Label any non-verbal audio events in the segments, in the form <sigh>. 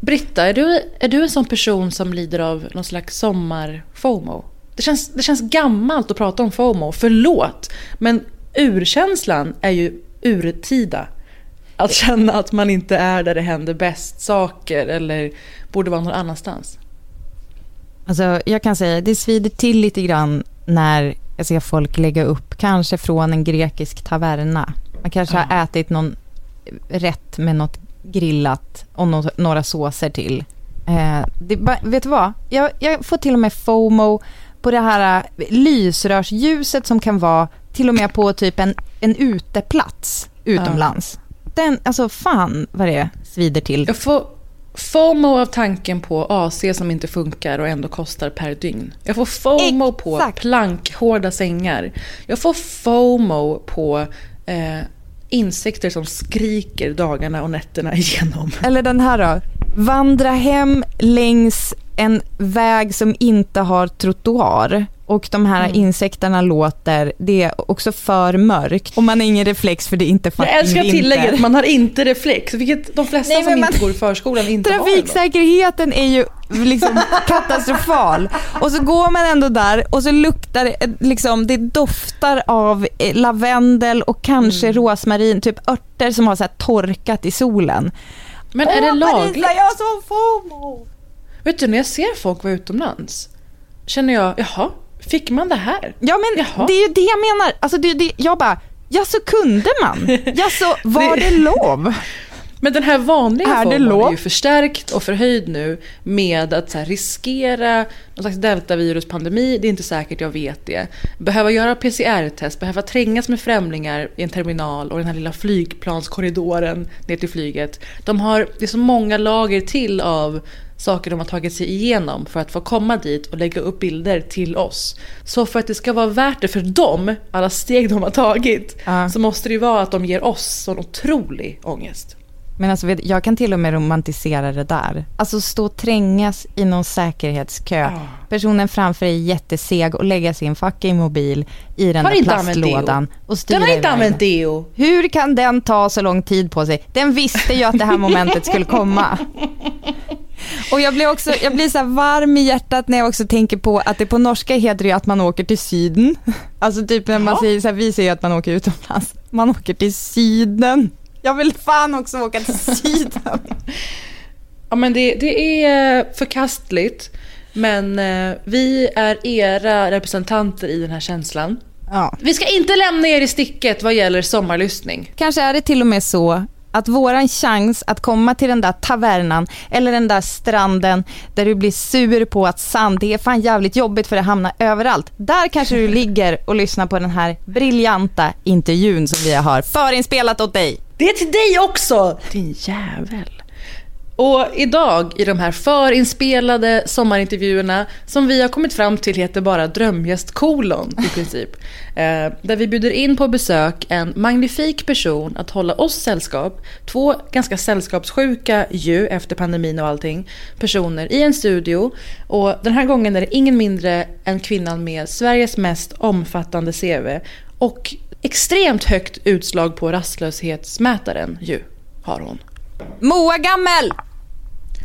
Britta, är du, är du en sån person som lider av någon slags sommar-FOMO? Det känns, det känns gammalt att prata om FOMO, förlåt. Men urkänslan är ju urtida. Att känna att man inte är där det händer bäst saker eller borde vara någon annanstans. Alltså, jag kan säga, det svider till lite grann när jag ser folk lägga upp, kanske från en grekisk taverna. Man kanske har ätit någon rätt med något grillat och nå- några såser till. Eh, det, vet du vad? Jag, jag får till och med FOMO på det här eh, lysrörsljuset som kan vara till och med på typ en, en uteplats utomlands. Den, alltså fan vad det svider till. Jag får FOMO av tanken på AC som inte funkar och ändå kostar per dygn. Jag får FOMO på Exakt. plankhårda sängar. Jag får FOMO på eh, insekter som skriker dagarna och nätterna <laughs> igenom. Eller den här då. Vandra hem längs en väg som inte har trottoar och de här Mm. insekterna låter, det är också för mörkt och man har ingen reflex för det är inte fucking Jag älskar tillägget, man har inte reflex, vilket de flesta Nej, som men inte man- går i förskolan inte har. Trafiksäkerheten är ju liksom <laughs> katastrofal. Och så går man ändå där och så luktar det, eh, liksom, det doftar av eh, lavendel och kanske Mm. rosmarin, typ örter som har så torkat i solen. Men är det Åh, lagligt? Marisa, jag har sån FOMO! Vet du, när jag ser folk vara utomlands känner jag, jaha, fick man det här? Ja men Jaha. det är ju det jag menar. Alltså, det, det, jag bara, ja så kunde man. Ja så <laughs> var Det- lov. Men den här vanliga Är lov? är ju förstärkt och förhöjd nu med att här, riskera någon slags deltaviruspandemi, det är inte säkert, jag vet det. Behöva göra PCR-test, behöva trängas med främlingar i en terminal och den här lilla flygplanskorridoren ner till flyget. De har, det är så många lager till av saker de har tagit sig igenom för att få komma dit och lägga upp bilder till oss. Så för att det ska vara värt det för dem, alla steg de har tagit, Ja. så måste det ju vara att de ger oss sån otrolig ångest. Men alltså, jag kan till och med romantisera det där. Alltså stå och trängas i någon säkerhetskö. Ja. Personen framför är jätteseg och lägga sin fucking mobil i den Har där plastlådan och styra Den har inte använt deo. Hur kan den ta så lång tid på sig? Den visste ju att det här <laughs> momentet skulle komma. Och jag blir också, jag blir så varm i hjärtat när jag också tänker på att det på norska heter det att man åker till syden. Alltså typ när man Jaha. säger så här, vi säger att man åker utomlands. Man åker till syden. Jag vill fan också åka till syden. Ja men det, det är förkastligt. Men eh, vi är era representanter i den här känslan. Ja. Vi ska inte lämna er i sticket vad gäller sommarlyssning. Kanske är det till och med så att våran chans att komma till den där tavernan eller den där stranden där du blir sur på att sand, det är fan jävligt jobbigt för det hamnar överallt. Där kanske du ligger och lyssnar på den här briljanta intervjun som vi har förinspelat åt dig. Det är till dig också! Din jävel. Och idag i de här förinspelade sommarintervjuerna som vi har kommit fram till heter bara drömgäst kolon i princip. <laughs> Eh, där vi bjuder in på besök en magnifik person att hålla oss sällskap. Två ganska sällskapssjuka ju efter pandemin och allting. Personer i en studio. Och den här gången är det ingen mindre än kvinnan med Sveriges mest omfattande CV. Och extremt högt utslag på rastlöshetsmätaren ju har hon. Moa Gammel!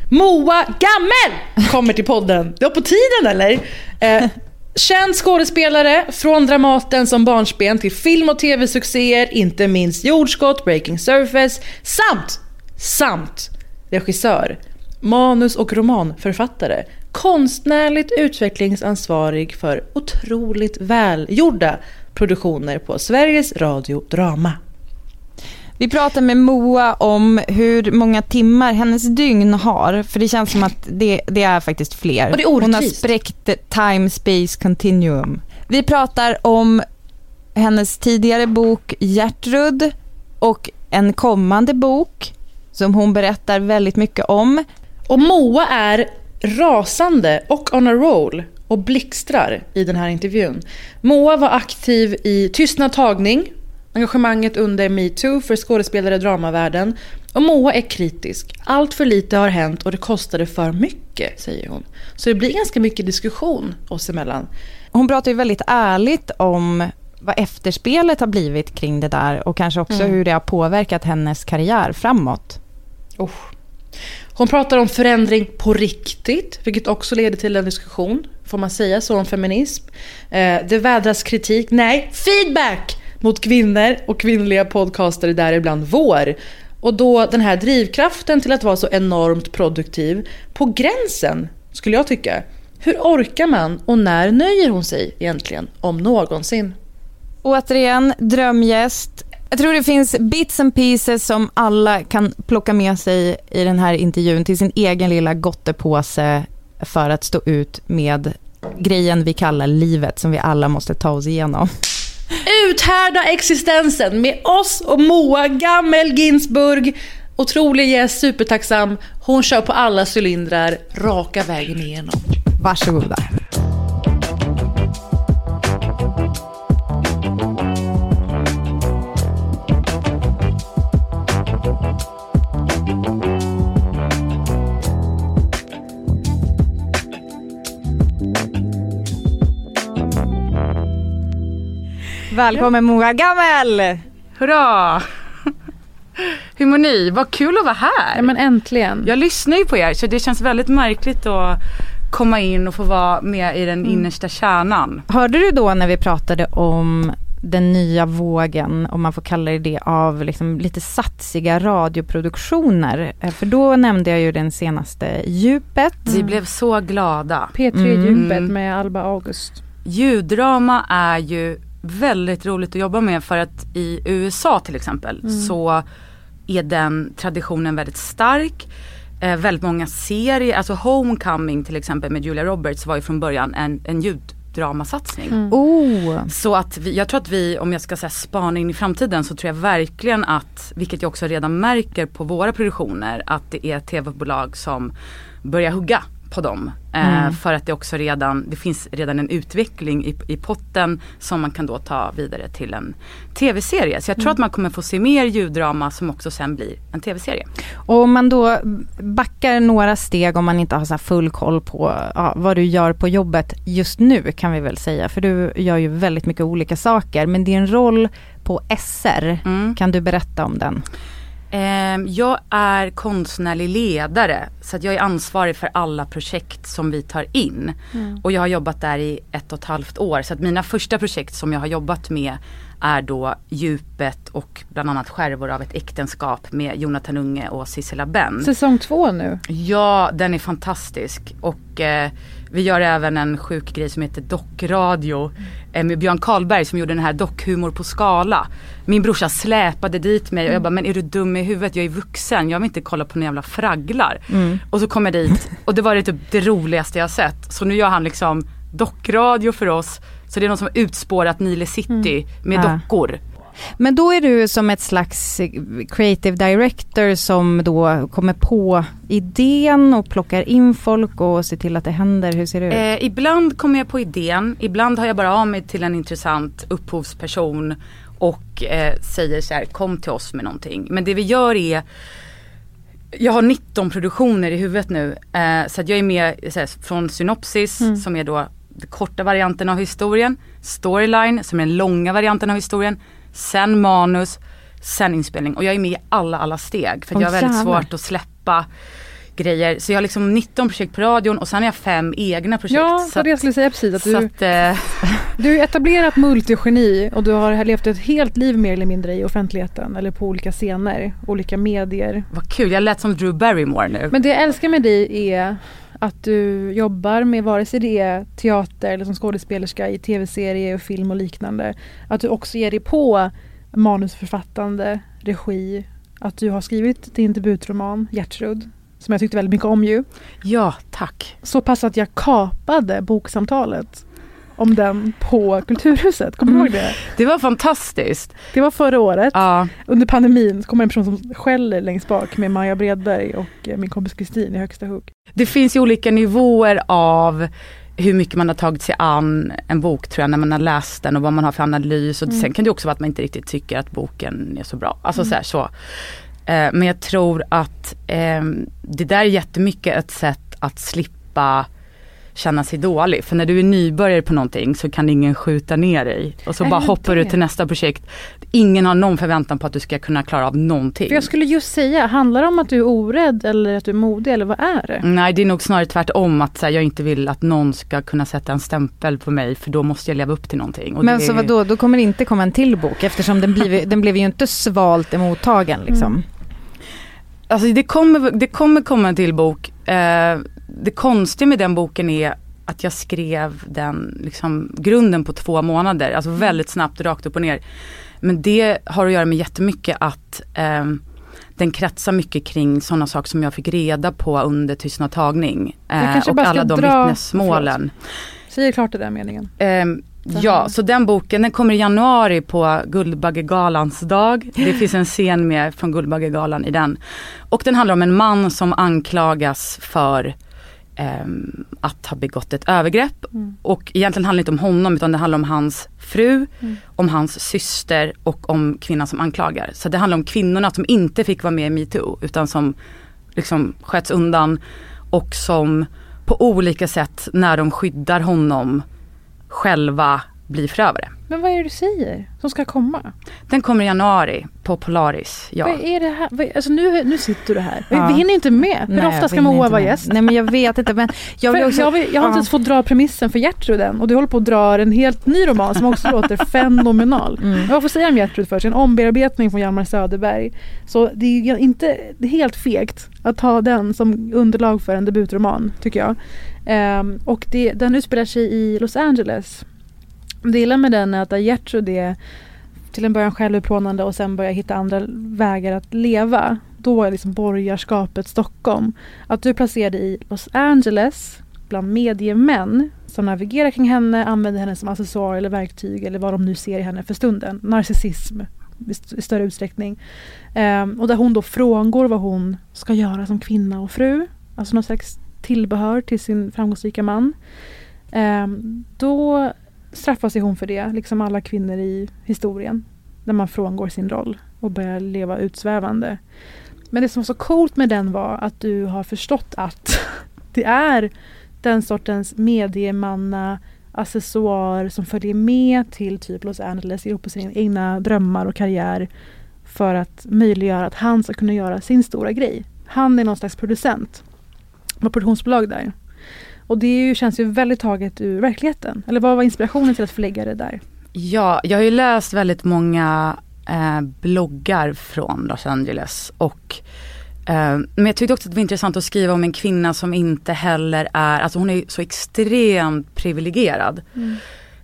Moa Gammel kommer till podden. Det var på tiden eller? Eh, känd skådespelare från Dramaten som barnsben till film och tv-succéer, inte minst Jordskott, Breaking Surface samt samt regissör, manus och romanförfattare, konstnärligt utvecklingsansvarig för otroligt välgjorda produktioner på Sveriges Radio Drama. Vi pratar med Moa om hur många timmar hennes dygn har, för det känns som att det, det är faktiskt fler. Och det är Hon har spräckt time space continuum. Vi pratar om hennes tidigare bok Gertrud och en kommande bok som hon berättar väldigt mycket om. Och Moa är rasande och on a roll och blixtrar i den här intervjun. Moa var aktiv i Tystnad tagning, engagemanget under metoo för skådespelare i dramavärlden. Och Moa är kritisk. Allt för lite har hänt och det kostade för mycket, säger hon. Så det blir ganska mycket diskussion oss emellan. Hon pratar ju väldigt ärligt om vad efterspelet har blivit kring det där och kanske också hur det har påverkat hennes karriär framåt. Oh. Hon pratar om förändring på riktigt, vilket också leder till en diskussion. Får man säga så om feminism? Eh, det vädras kritik, nej, feedback mot kvinnor och kvinnliga podcastare däribland vår. Och då den här drivkraften till att vara så enormt produktiv, på gränsen skulle jag tycka. Hur orkar man och när nöjer hon sig egentligen, om någonsin? Återigen, drömgäst. Jag tror det finns bits and pieces som alla kan plocka med sig i den här intervjun till sin egen lilla gottepåse för att stå ut med grejen vi kallar livet som vi alla måste ta oss igenom. Uthärda existensen med oss och Moa Gammel Ginsburg. Otrolig gäst, supertacksam. Hon kör på alla cylindrar raka vägen igenom. Varsågoda. Välkommen Moa Gammel! Hurra! Hur mår ni? Vad kul att vara här. Ja men äntligen. Jag lyssnar ju på er så det känns väldigt märkligt att komma in och få vara med i den innersta kärnan. Hörde du då när vi pratade om den nya vågen, om man får kalla det det, av liksom lite satsiga radioproduktioner? Eh, För då nämnde jag ju den senaste Djupet. Vi blev så glada. P3 Mm. Djupet med Alba August. Ljuddrama är ju väldigt roligt att jobba med för att i USA till exempel så är den traditionen väldigt stark. Eh, väldigt många serier, alltså Homecoming till exempel med Julia Roberts var ju från början en, en ljuddramasatsning. Oh, Så att vi, jag tror att vi, om jag ska säga spana in i framtiden så tror jag verkligen att, vilket jag också redan märker på våra produktioner, att det är tv-bolag som börjar hugga på dem. Eh, för att det också redan, det finns redan en utveckling i, i potten som man kan då ta vidare till en tv-serie. Så jag tror att man kommer få se mer ljuddrama som också sen blir en tv-serie. och om man då backar några steg om man inte har så full koll på ja, vad du gör på jobbet just nu kan vi väl säga. För du gör ju väldigt mycket olika saker. Men din roll på SR, Mm. kan du berätta om den? Ehm, jag är konstnärlig ledare så att jag är ansvarig för alla projekt som vi tar in. Och jag har jobbat där i ett och ett halvt år så att mina första projekt som jag har jobbat med är då Djupet och bland annat Skärvor av ett äktenskap med Jonathan Unge och Sissela Benn. Säsong två nu. Ja, den är fantastisk. Och eh, vi gör även en sjuk grej som heter Dockradio. Eh, med Björn Karlberg som gjorde den här dockhumor på skala. Min brorsa släpade dit mig och jag bara, men är du dum i huvudet? Jag är vuxen, jag vill inte kolla på några jävla fragglar. Och så kom jag dit och det var det typ det roligaste jag sett. Så nu gör han liksom dockradio för oss. Så det är någon som har utspårat Nile City med Ja. dockor. Men då är du som ett slags eh, creative director som då kommer på idén och plockar in folk och ser till att det händer. Hur ser det ut? Eh, ibland kommer jag på idén, ibland har jag bara av mig till en intressant upphovsperson och eh, säger så här, kom till oss med någonting. Men det vi gör är jag har 19 produktioner i huvudet nu. Eh, så jag är med här, från synopsis som är då korta varianten av historien. Storyline som är den långa varianten av historien. Sen manus, sen inspelning. Och jag är med i alla, alla steg. För att jag har väldigt svårt att släppa grejer. Så jag har liksom 19 projekt på radion och sen har jag fem egna projekt. Ja, så så det jag skulle säga precis. Att du, att, eh, du är <laughs> etablerat multigeni och du har levt ett helt liv mer eller mindre i offentligheten eller på olika scener, olika medier. vad kul, jag lät som Drew Barrymore nu. Men det jag älskar med dig är att du jobbar med vare sig det är teater eller som skådespelerska i tv-serie och film och liknande. Att du också ger dig på manusförfattande, regi. Att du har skrivit din debutroman Gertrud, som jag tyckte väldigt mycket om ju. Ja, tack. Så pass att jag kapade boksamtalet om den på Kulturhuset. Kommer du ihåg det? Det var fantastiskt. Det var förra året. Ja, Under pandemin så kommer en person som skäller längst bak med Maja Bredberg och eh, min kompis Kristin i högsta hugg. det finns ju olika nivåer av hur mycket man har tagit sig an en bok tror jag när man har läst den och vad man har för analys. Och Sen kan det också vara att man inte riktigt tycker att boken är så bra. Alltså så, här, så. Eh, Men jag tror att eh, det där är jättemycket ett sätt att slippa känna sig dålig. För när du är nybörjare på någonting så kan ingen skjuta ner dig. Och så Är bara det hoppar du det? till nästa projekt. Ingen har någon förväntan på att du ska kunna klara av någonting. För jag skulle just säga, handlar det om att du är orädd eller att du är modig eller vad är det? Nej det är nog snarare tvärtom att så här, jag inte vill att någon ska kunna sätta en stämpel på mig för då måste jag leva upp till någonting. Och Men det så vadå, då kommer det inte komma en till bok eftersom den, blev, den blev ju inte svalt emottagen liksom. Alltså det kommer, det kommer komma en till bok. Eh, det konstiga med den boken är att jag skrev den, liksom, grunden på två månader. Alltså väldigt snabbt, rakt upp och ner. Men det har att göra med jättemycket att ehm, den kretsar mycket kring sådana saker som jag fick reda på under tystnadtagning. Eh, kanske och alla de dra- vittnesmålen. Säger klart det där meningen. Så ja, så den boken den kommer i januari på Guldbaggegalans dag. Det finns en scen med från Guldbaggegalan i den. Och den handlar om en man som anklagas för ehm, att ha begått ett övergrepp. Mm. Och egentligen handlar det inte om honom utan det handlar om hans fru, om hans syster och om kvinnan som anklagar. Så det handlar om kvinnorna som inte fick vara med i metoo utan som liksom sköts undan och som på olika sätt när de skyddar honom själva blir förövare. Men vad är det du säger som ska komma? Den kommer i januari på Polaris. Ja. Vad är det här? Alltså nu, nu sitter du här. Ja. Vi hinner inte med. Hur Nej, ofta ska Moa vara gäst? Nej men jag vet inte men jag vill också, jag, vill, jag har inte ja. ens fått dra premissen för Gertrud än och du håller på att dra en helt ny roman som också låter <laughs> fenomenal. Mm. Jag får säga om Gertrud först, en ombearbetning från Hjalmar Söderberg. Så det är inte det är helt fegt att ha den som underlag för en debutroman tycker jag. Ehm, och det, den utspelar sig i Los Angeles. Det illa gillar med den är att Gertrud är till en början självutplånande och sen börjar hitta andra vägar att leva. Då är liksom borgarskapet Stockholm. Att du placerar dig i Los Angeles bland mediemän som navigerar kring henne, använder henne som accessoar eller verktyg eller vad de nu ser i henne för stunden. Narcissism i st- i större utsträckning. Um, och där hon då frångår vad hon ska göra som kvinna och fru. Alltså någon slags tillbehör till sin framgångsrika man. Um, då straffas sig hon för det, liksom alla kvinnor i historien. När man frångår sin roll och börjar leva utsvävande. Men det som var så coolt med den var att du har förstått att <laughs> det är den sortens mediemanna accessoar som följer med till typ Los Angeles, ihop på sina egna drömmar och karriär för att möjliggöra att han ska kunna göra sin stora grej. Han är någon slags producent. Var produktionsbolag där. Och det ju, känns ju väldigt taget ur verkligheten. Eller vad var inspirationen till att förlägga det där? Ja, jag har ju läst väldigt många eh, bloggar från Los Angeles och eh, men jag tyckte också att det var intressant att skriva om en kvinna som inte heller är, alltså hon är så extremt privilegierad.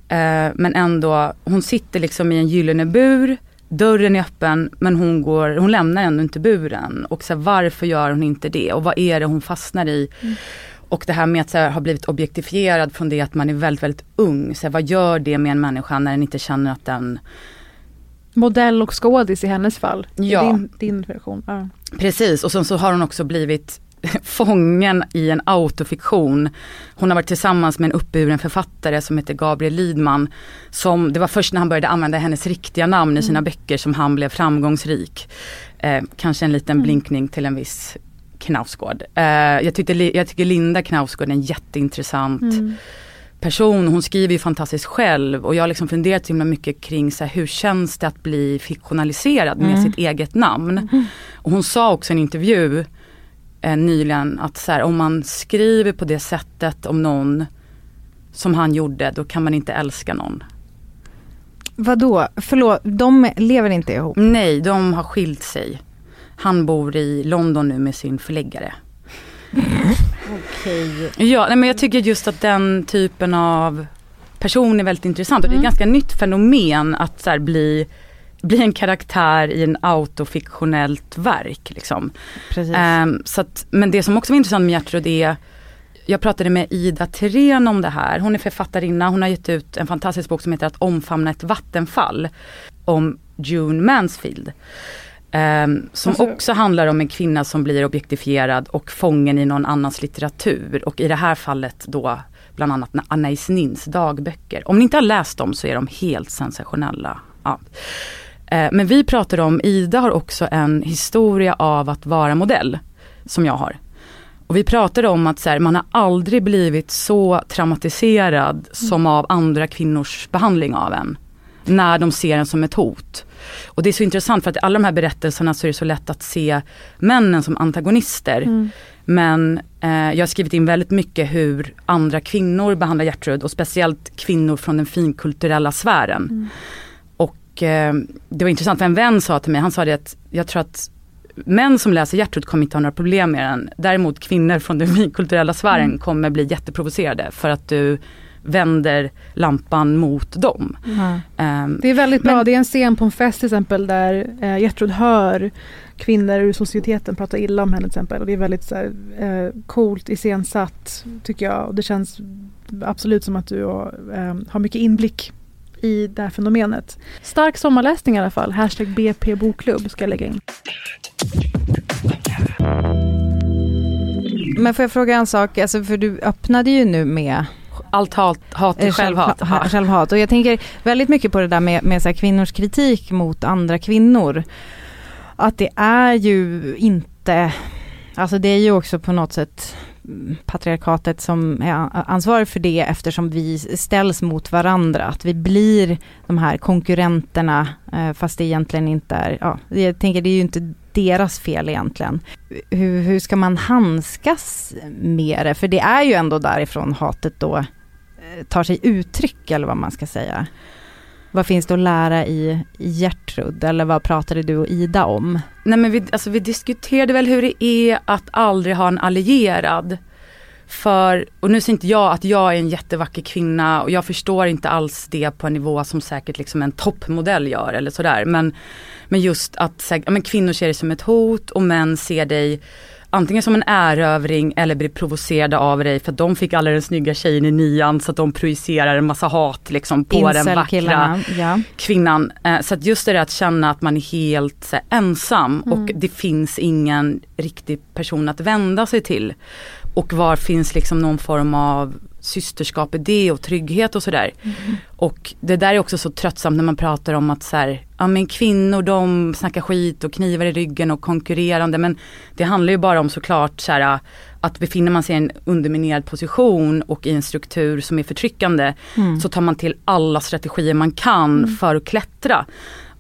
Eh, men ändå, hon sitter liksom i en gyllene bur, dörren är öppen men hon, går, hon lämnar ändå inte buren. Och så här, varför gör hon inte det? Och vad är det hon fastnar i? Och det här med att så här, ha blivit objektifierad från det att man är väldigt, väldigt ung. Så här, vad gör det med en människa när den inte känner att den Modell och skådis i hennes fall. Ja. Din, din version. Ja. Precis, och sen så har hon också blivit <laughs> fången i en autofiktion. Hon har varit tillsammans med en uppburen författare som heter Gabriel Lidman. Som, det var först när han började använda hennes riktiga namn i sina böcker som han blev framgångsrik. Eh, kanske en liten blinkning till en viss Knausgård. Eh, jag, tyckte, jag tycker Linda Knausgård är en jätteintressant person. Hon skriver ju fantastiskt själv och jag har liksom funderat så himla mycket kring så här, hur känns det att bli fiktionaliserad med sitt eget namn. Och hon sa också i en intervju eh, nyligen att så här, om man skriver på det sättet om någon som han gjorde, då kan man inte älska någon. Vadå? Förlåt, de lever inte ihop? Nej, de har skilt sig. Han bor i London nu med sin förläggare. Okej. Ja, nej, men jag tycker just att den typen av person är väldigt intressant och det är Mm. ett ganska nytt fenomen att så här, bli, bli en karaktär i en autofiktionellt verk. Liksom. Ehm, så att, men det som också var intressant med Gertrud är jag pratade med Ida Tirén om det här. Hon är författarinna, hon har gett ut en fantastisk bok som heter Att omfamna ett vattenfall. Om June Mansfield. Ehm, som Alltså- också handlar om en kvinna som blir objektifierad och fången i någon annans litteratur. Och i det här fallet då bland annat Anais Nins dagböcker. Om ni inte har läst dem så är de helt sensationella. Ja. Eh, Men vi pratade om, Ida har också en historia av att vara modell, som jag har. Och vi pratade om att så här, man har aldrig blivit så traumatiserad som av andra kvinnors behandling av en. När de ser en som ett hot. Och det är så intressant för att i alla de här berättelserna så är det så lätt att se männen som antagonister. Mm. Men eh, jag har skrivit in väldigt mycket hur andra kvinnor behandlar Gertrud och speciellt kvinnor från den finkulturella sfären. Och eh, det var intressant för en vän sa till mig, han sa det att jag tror att män som läser Gertrud kommer inte ha några problem med den. Däremot kvinnor från den finkulturella sfären kommer bli jätteprovocerade för att du vänder lampan mot dem. Ja. Ehm, Det är väldigt bra. Men- det är en scen på en fest till exempel där eh, Gertrud hör kvinnor ur societeten prata illa om henne till exempel. Och det är väldigt så här, eh, coolt iscensatt tycker jag. Och det känns absolut som att du har, eh, har mycket inblick i det här fenomenet. Stark sommarläsning i alla fall. Hashtag BP bokklubb ska jag lägga in. Men får jag fråga en sak, alltså för du öppnade ju nu med allt hat, hat eh, till självhat. självha- ha- självhat. Och jag tänker väldigt mycket på det där med, med så kvinnors kritik mot andra kvinnor. Att det är ju inte, alltså det är ju också på något sätt patriarkatet som är ansvarig för det eftersom vi ställs mot varandra. Att vi blir de här konkurrenterna eh, fast det egentligen inte är, ja, jag tänker det är ju inte deras fel egentligen. Hur, hur ska man handskas med det? För det är ju ändå därifrån hatet då eh, tar sig uttryck eller vad man ska säga. Vad finns det att lära i, i Gertrud eller vad pratade du och Ida om? Nej men vi, alltså vi diskuterade väl hur det är att aldrig ha en allierad. För, och nu säger inte jag att jag är en jättevacker kvinna och jag förstår inte alls det på en nivå som säkert liksom en toppmodell gör eller sådär. Men, men just att här, ja, men kvinnor ser dig som ett hot och män ser dig antingen som en erövring eller blir provocerade av dig för att de fick alla den snygga tjejen i nian så att de projicerar en massa hat liksom på den vackra ja. kvinnan. Eh, så att just det där att känna att man är helt här, ensam Mm. och det finns ingen riktig person att vända sig till. Och var finns liksom någon form av systerskap i det och trygghet och sådär. Mm. Och det där är också så tröttsamt när man pratar om att så här, ja men kvinnor de snackar skit och knivar i ryggen och konkurrerande men det handlar ju bara om såklart så här, att befinner man sig i en underminerad position och i en struktur som är förtryckande Mm. så tar man till alla strategier man kan för att klättra.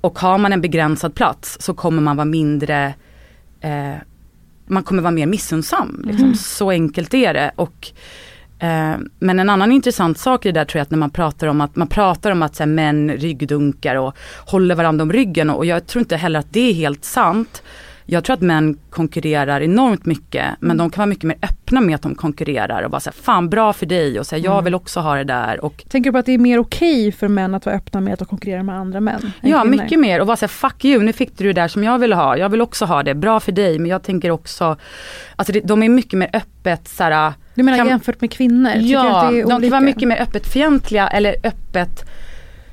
Och har man en begränsad plats så kommer man vara mindre eh, man kommer vara mer missunnsam. Liksom. Så enkelt är det. Och, men en annan intressant sak i det där tror jag att när man pratar om att man pratar om att så här, män ryggdunkar och håller varandra om ryggen och, jag tror inte heller att det är helt sant. Jag tror att män konkurrerar enormt mycket men de kan vara mycket mer öppna med att de konkurrerar och vara såhär, fan bra för dig och säga jag vill också ha det där och Tänker du på att det är mer okej för män att vara öppna med att konkurrera med andra män? än Ja, kvinnor? mycket mer och vara såhär, fuck you, nu fick du det där som jag ville ha, jag vill också ha det, bra för dig men jag tänker också, alltså det, de är mycket mer öppet såhär, Du menar kan- jämfört med kvinnor? Ja, att det är de kan vara mycket mer öppet fientliga eller öppet,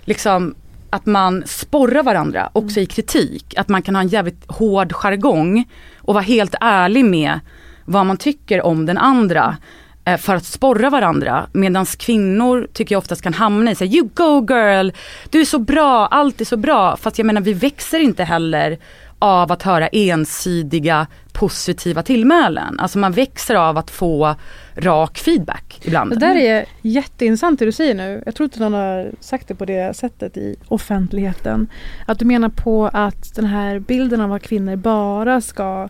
liksom att man sporrar varandra också i kritik, att man kan ha en jävligt hård jargong och vara helt ärlig med vad man tycker om den andra eh, för att sporra varandra. Medan kvinnor tycker jag oftast kan hamna i så här, you go girl, du är så bra, allt är så bra. Fast jag menar vi växer inte heller av att höra ensidiga positiva tillmälen. Alltså man växer av att få rak feedback ibland. Det där är jätteintressant det du säger nu. Jag tror inte någon har sagt det på det sättet i offentligheten. Att du menar på att den här bilden av att kvinnor bara ska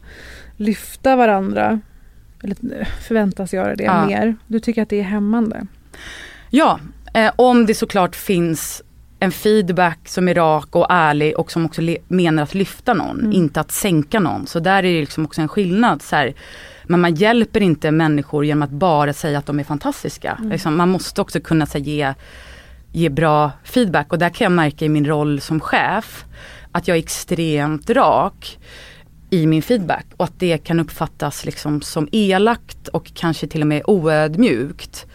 lyfta varandra eller förväntas göra det Ja. mer. Du tycker att det är hämmande. Ja, eh, om det såklart finns en feedback som är rak och ärlig och som också menar att lyfta någon, Mm. inte att sänka någon. Så där är det liksom också en skillnad. Så här, men man hjälper inte människor genom att bara säga att de är fantastiska. Mm. Liksom, man måste också kunna här, ge, ge bra feedback och där kan jag märka i min roll som chef att jag är extremt rak i min feedback och att det kan uppfattas liksom som elakt och kanske till och med oödmjukt.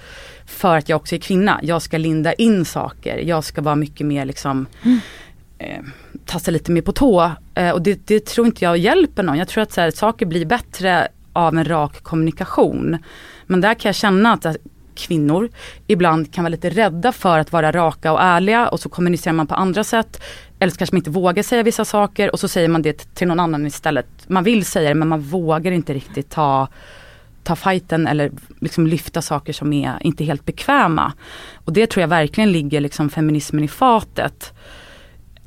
För att jag också är kvinna. Jag ska linda in saker. Jag ska vara mycket mer liksom eh, tassa lite mer på tå. Eh, och det, det tror inte jag hjälper någon. Jag tror att så här, saker blir bättre av en rak kommunikation. Men där kan jag känna att eh, kvinnor ibland kan vara lite rädda för att vara raka och ärliga och så kommunicerar man på andra sätt. Eller så kanske man inte vågar säga vissa saker och så säger man det till någon annan istället. Man vill säga det men man vågar inte riktigt ta ta fighten eller liksom lyfta saker som är inte helt bekväma. Och det tror jag verkligen ligger liksom feminismen i fatet.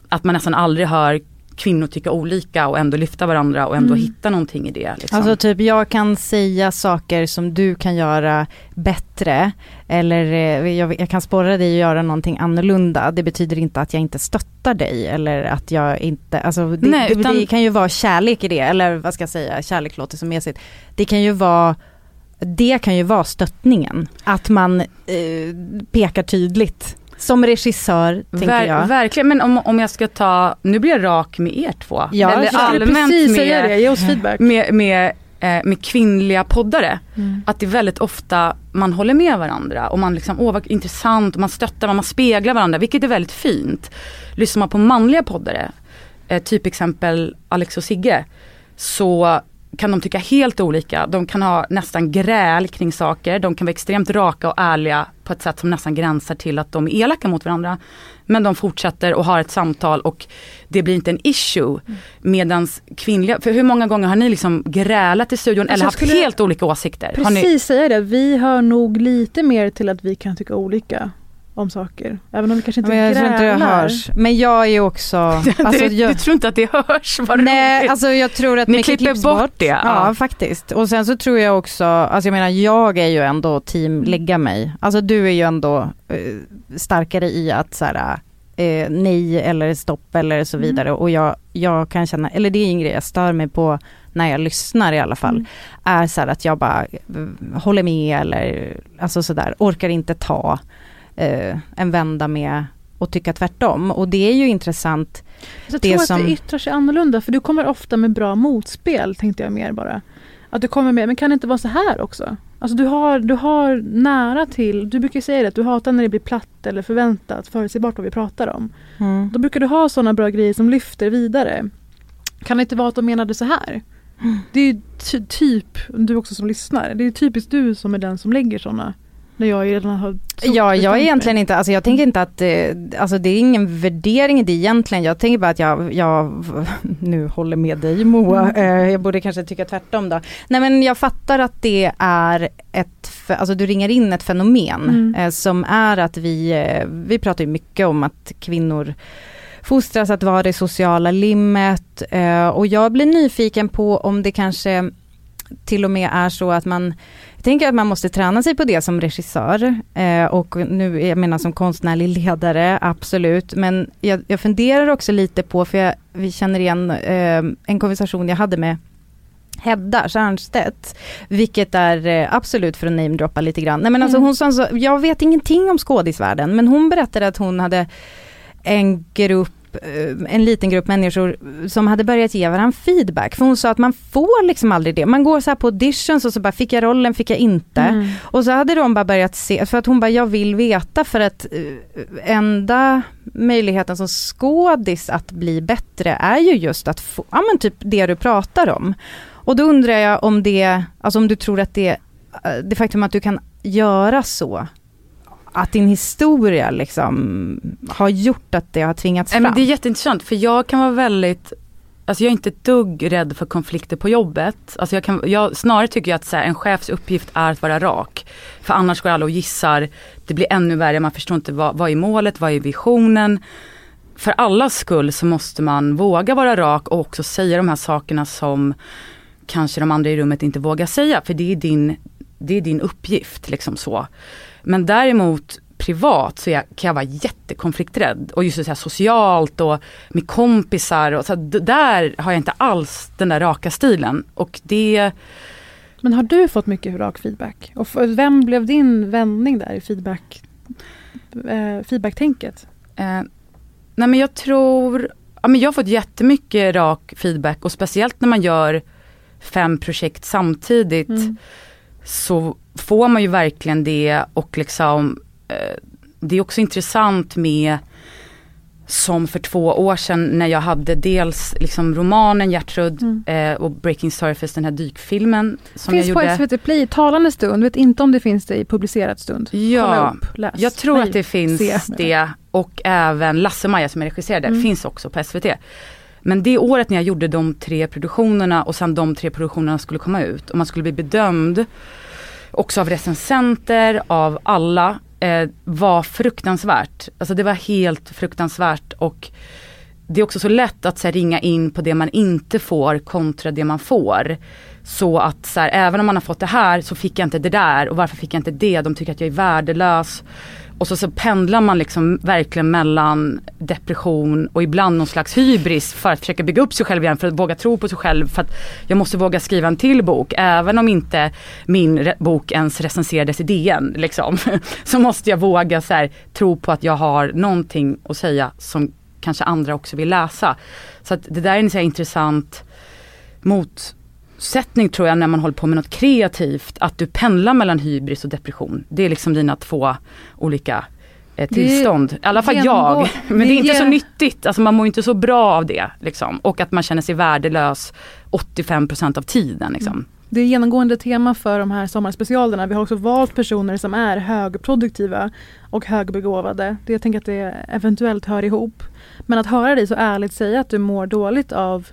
Att man nästan aldrig hör kvinnor tycka olika och ändå lyfta varandra och ändå Mm. hitta någonting i det. Liksom. Alltså typ jag kan säga saker som du kan göra bättre eller eh, jag, jag kan spåra dig att göra någonting annorlunda. Det betyder inte att jag inte stöttar dig eller att jag inte, alltså det, Nej, det, utan- det kan ju vara kärlek i det eller vad ska jag säga, kärlek låter så mesigt. Det kan ju vara det kan ju vara stöttningen, att man eh, pekar tydligt. Som regissör, tänker Ver- jag. Verkligen, men om, om jag ska ta, nu blir jag rak med er två. Ja, Eller jag allmänt precis säga det, med, ge oss feedback. med, med, eh, med kvinnliga poddare. Mm. Att det är väldigt ofta man håller med varandra och man liksom, åh vad intressant, och man stöttar, man speglar varandra, vilket är väldigt fint. Lyssnar man på manliga poddare, eh, typ exempel Alex och Sigge, så kan de tycka helt olika. De kan ha nästan gräl kring saker, de kan vara extremt raka och ärliga på ett sätt som nästan gränsar till att de är elaka mot varandra. Men de fortsätter och har ett samtal och det blir inte en issue. Medans kvinnliga, för hur många gånger har ni liksom grälat i studion Alltså, eller jag haft helt olika åsikter? Har ni, Precis säga det, vi hör nog lite mer till att vi kan tycka olika om saker. Även om vi kanske inte Men jag tror inte det grälar. hörs. Men jag är också... <laughs> Alltså, du, jag, du tror inte att det hörs? Vad Nej, roligt. alltså jag tror att Ni mycket klipper bort det, Ja, ja. faktiskt. Och sen så tror jag också, alltså jag menar jag är ju ändå team lägga mig. Alltså du är ju ändå eh, starkare i att så här, eh, nej eller stopp eller så Mm. vidare. Och jag, jag kan känna, eller det är en grej jag stör mig på när jag lyssnar i alla fall. Mm. Är så här att jag bara eh, håller med eller alltså sådär, orkar inte ta eh, en vända med och tycka tvärtom. Och det är ju intressant jag det tror att som- det yttrar sig annorlunda för du kommer ofta med bra motspel tänkte jag mer bara. Att du kommer med, men kan det inte vara så här också? Alltså du har, du har nära till, du brukar säga det att du hatar när det blir platt eller förväntat, förutsägbart vad vi pratar om. Mm. Då brukar du ha sådana bra grejer som lyfter vidare. Kan det inte vara att de menade så här? Det är ju ty- typ, du också som lyssnar, det är typiskt du som är den som lägger sådana. När jag redan har Ja, jag är egentligen inte, alltså jag tänker inte att, eh, alltså det är ingen värdering i det egentligen. Jag tänker bara att jag, jag <laughs> nu håller med dig Moa, eh, jag borde kanske tycka tvärtom då. Nej men jag fattar att det är ett, alltså du ringar in ett fenomen Mm. eh, som är att vi, vi pratar ju mycket om att kvinnor fostras att vara det sociala limmet och jag blir nyfiken på om det kanske till och med är så att man tänker att man måste träna sig på det som regissör eh, och nu, jag menar som konstnärlig ledare, absolut. Men jag, jag funderar också lite på, för jag, vi känner igen eh, en konversation jag hade med Hedda Stiernstedt, vilket är eh, absolut för att namedroppa lite grann. Nej men alltså Mm. hon sa så, jag vet ingenting om skådisvärlden, men hon berättade att hon hade en grupp eh, en liten grupp människor som hade börjat ge varandra feedback. För hon sa att man får liksom aldrig det. Man går så här på auditions och så bara, fick jag rollen, fick jag inte? Mm. Och så hade de bara börjat se, för att hon bara, jag vill veta för att eh, enda möjligheten som skådis att bli bättre är ju just att få, ja men typ det du pratar om. Och då undrar jag om det, alltså om du tror att det, eh, det faktum att du kan göra så, att din historia liksom har gjort att det har tvingats Nej, fram. men det är jätteintressant för jag kan vara väldigt Alltså jag är inte ett dugg rädd för konflikter på jobbet. Alltså jag kan, jag, snarare tycker jag att här, en chefs uppgift är att vara rak. För annars går alla och gissar. Det blir ännu värre, man förstår inte vad, vad är målet, vad är visionen. För allas skull så måste man våga vara rak och också säga de här sakerna som kanske de andra i rummet inte vågar säga, för det är din, det är din uppgift. Liksom så. Men däremot privat så jag, kan jag vara jättekonflikträdd. Och just så här, socialt och med kompisar. Och så här, där har jag inte alls den där raka stilen. Och det, Men har du fått mycket rak feedback? Och vem blev din vändning där i feedback, eh, feedbacktänket? eh, nej men jag tror, ja men jag har fått jättemycket rak feedback och speciellt när man gör fem projekt samtidigt. Mm. Så får man ju verkligen det och liksom eh, det är också intressant med som för två år sedan när jag hade dels liksom romanen Gertrud Mm. eh, och Breaking Surface, den här dykfilmen som finns jag på gjorde. SVT Play talande stund. Vet inte om det finns det i publicerat stund. Ja, upp, läs. jag tror Nej, att det finns se. det och även Lasse-Maja som jag regisserade Mm. finns också på SVT. Men det året när jag gjorde de tre produktionerna och sen de tre produktionerna skulle komma ut och man skulle bli bedömd också av recensenter, av alla, eh, var fruktansvärt. Alltså det var helt fruktansvärt och det är också så lätt att så här, ringa in på det man inte får kontra det man får. Så att så här, även om man har fått det här så fick jag inte det där och varför fick jag inte det? De tycker att jag är värdelös. Och så, så pendlar man liksom verkligen mellan depression och ibland någon slags hybris för att försöka bygga upp sig själv igen, för att våga tro på sig själv. För att jag måste våga skriva en till bok, även om inte min re- bok ens recenserades i DN. Liksom. <laughs> Så måste jag våga så här, tro på att jag har någonting att säga som kanske andra också vill läsa. Så att det där är en så här intressant motsättning tror jag när man håller på med något kreativt. Att du pendlar mellan hybris och depression. Det är liksom dina två olika eh, tillstånd. I alla fall genomgå- jag. <laughs> Men det är inte så nyttigt. Alltså man mår inte så bra av det. Liksom. Och att man känner sig värdelös 85% av tiden. Liksom. Det är genomgående tema för de här sommarspecialerna. Vi har också valt personer som är högproduktiva och högbegåvade. Det jag tänker att det eventuellt hör ihop. Men att höra dig så ärligt säga att du mår dåligt av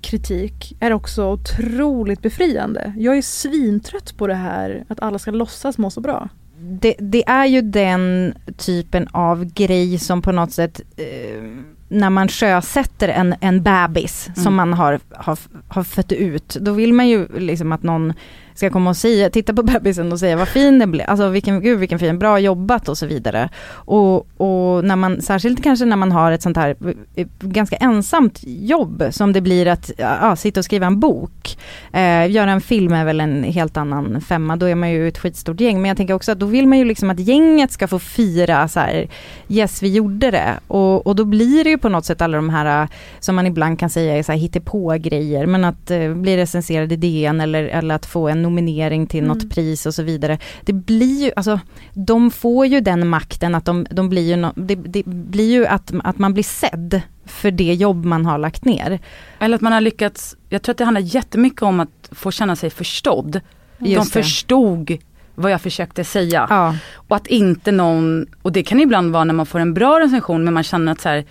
kritik är också otroligt befriande. Jag är svintrött på det här att alla ska låtsas må så bra. det, det är ju den typen av grej som på något sätt eh, när man sjösätter en, en bebis Mm. som man har, har, har fött ut, då vill man ju liksom att någon ska komma och säga, titta på bebisen och säga vad fin den blev, alltså vilken, gud vilken fin, bra jobbat och så vidare. Och, och när man, särskilt kanske när man har ett sånt här eh, ganska ensamt jobb som det blir att ja, sitta och skriva en bok. Eh, göra en film är väl en helt annan femma, då är man ju ett skitstort gäng. Men jag tänker också att då vill man ju liksom att gänget ska få fira så här, yes vi gjorde det. Och, och då blir det ju på något sätt alla de här, som man ibland kan säga är så här hittepå-grejer, men att eh, bli recenserad i DN eller, eller att få en nominering till något Mm. pris och så vidare. Det blir ju, alltså de får ju den makten att de, de blir ju, no, det, det blir ju att, att man blir sedd för det jobb man har lagt ner. Eller att man har lyckats, jag tror att det handlar jättemycket om att få känna sig förstådd. De Just det. förstod vad jag försökte säga. Ja, Och att inte någon, och det kan ibland vara när man får en bra recension men man känner att så här,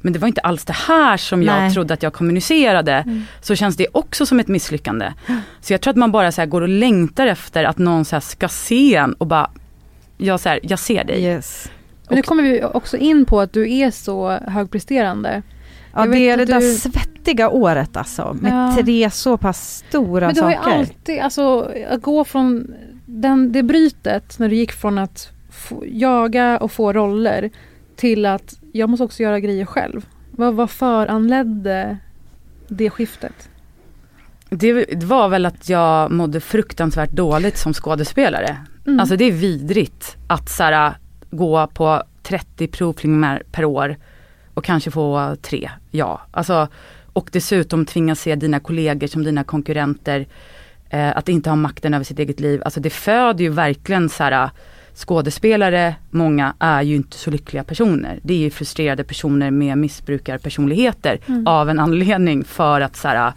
men det var inte alls det här som jag Nej. trodde att jag kommunicerade. Så känns det också som ett misslyckande. Så jag tror att man bara så här går och längtar efter att någon så här ska se en och bara, jag, så här, jag ser dig. yes. Men nu kommer vi också in på att du är så högpresterande. Ja, Jag det är det att där du- svettiga året alltså, med Ja. tre så pass stora Men du har ju saker. alltid, alltså att gå från den, det brytet när du gick från att få, jaga och få roller till att jag måste också göra grejer själv. Vad var föranledde det skiftet? Det, det var väl att jag mådde fruktansvärt dåligt som skådespelare. Mm. Alltså det är vidrigt att så här, gå på 30 provfilmer per år och kanske få tre, ja. Alltså, och dessutom tvingas se dina kollegor som dina konkurrenter, eh, att inte ha makten över sitt eget liv. Alltså det föder ju verkligen så här, skådespelare, många är ju inte så lyckliga personer. Det är ju frustrerade personer med missbrukarpersonligheter Mm. av en anledning för att så här,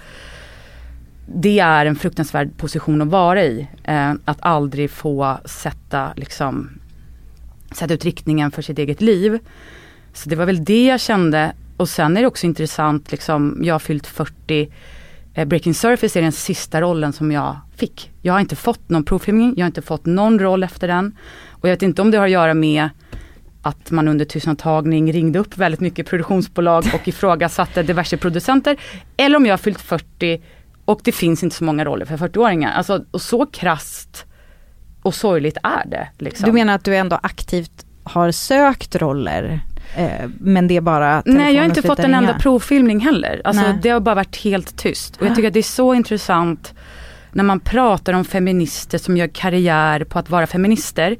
det är en fruktansvärd position att vara i. Eh, att aldrig få sätta, liksom, sätta ut riktningen för sitt eget liv. Så det var väl det jag kände. Och sen är det också intressant, liksom, jag har fyllt 40. Eh, Breaking Surface är den sista rollen som jag fick. Jag har inte fått någon provfilmning, jag har inte fått någon roll efter den. Och jag vet inte om det har att göra med att man under tystnadtagning ringde upp väldigt mycket produktionsbolag och <laughs> ifrågasatte diverse producenter. Eller om jag har fyllt 40 Och det finns inte så många roller för 40-åringar. Alltså, och så krast och sorgligt är det. Liksom. Du menar att du ändå aktivt har sökt roller? Eh, men det är bara Nej jag har inte fått en enda provfilmning heller. Alltså, Nej. det har bara varit helt tyst. Och jag tycker att det är så intressant när man pratar om feminister som gör karriär på att vara feminister.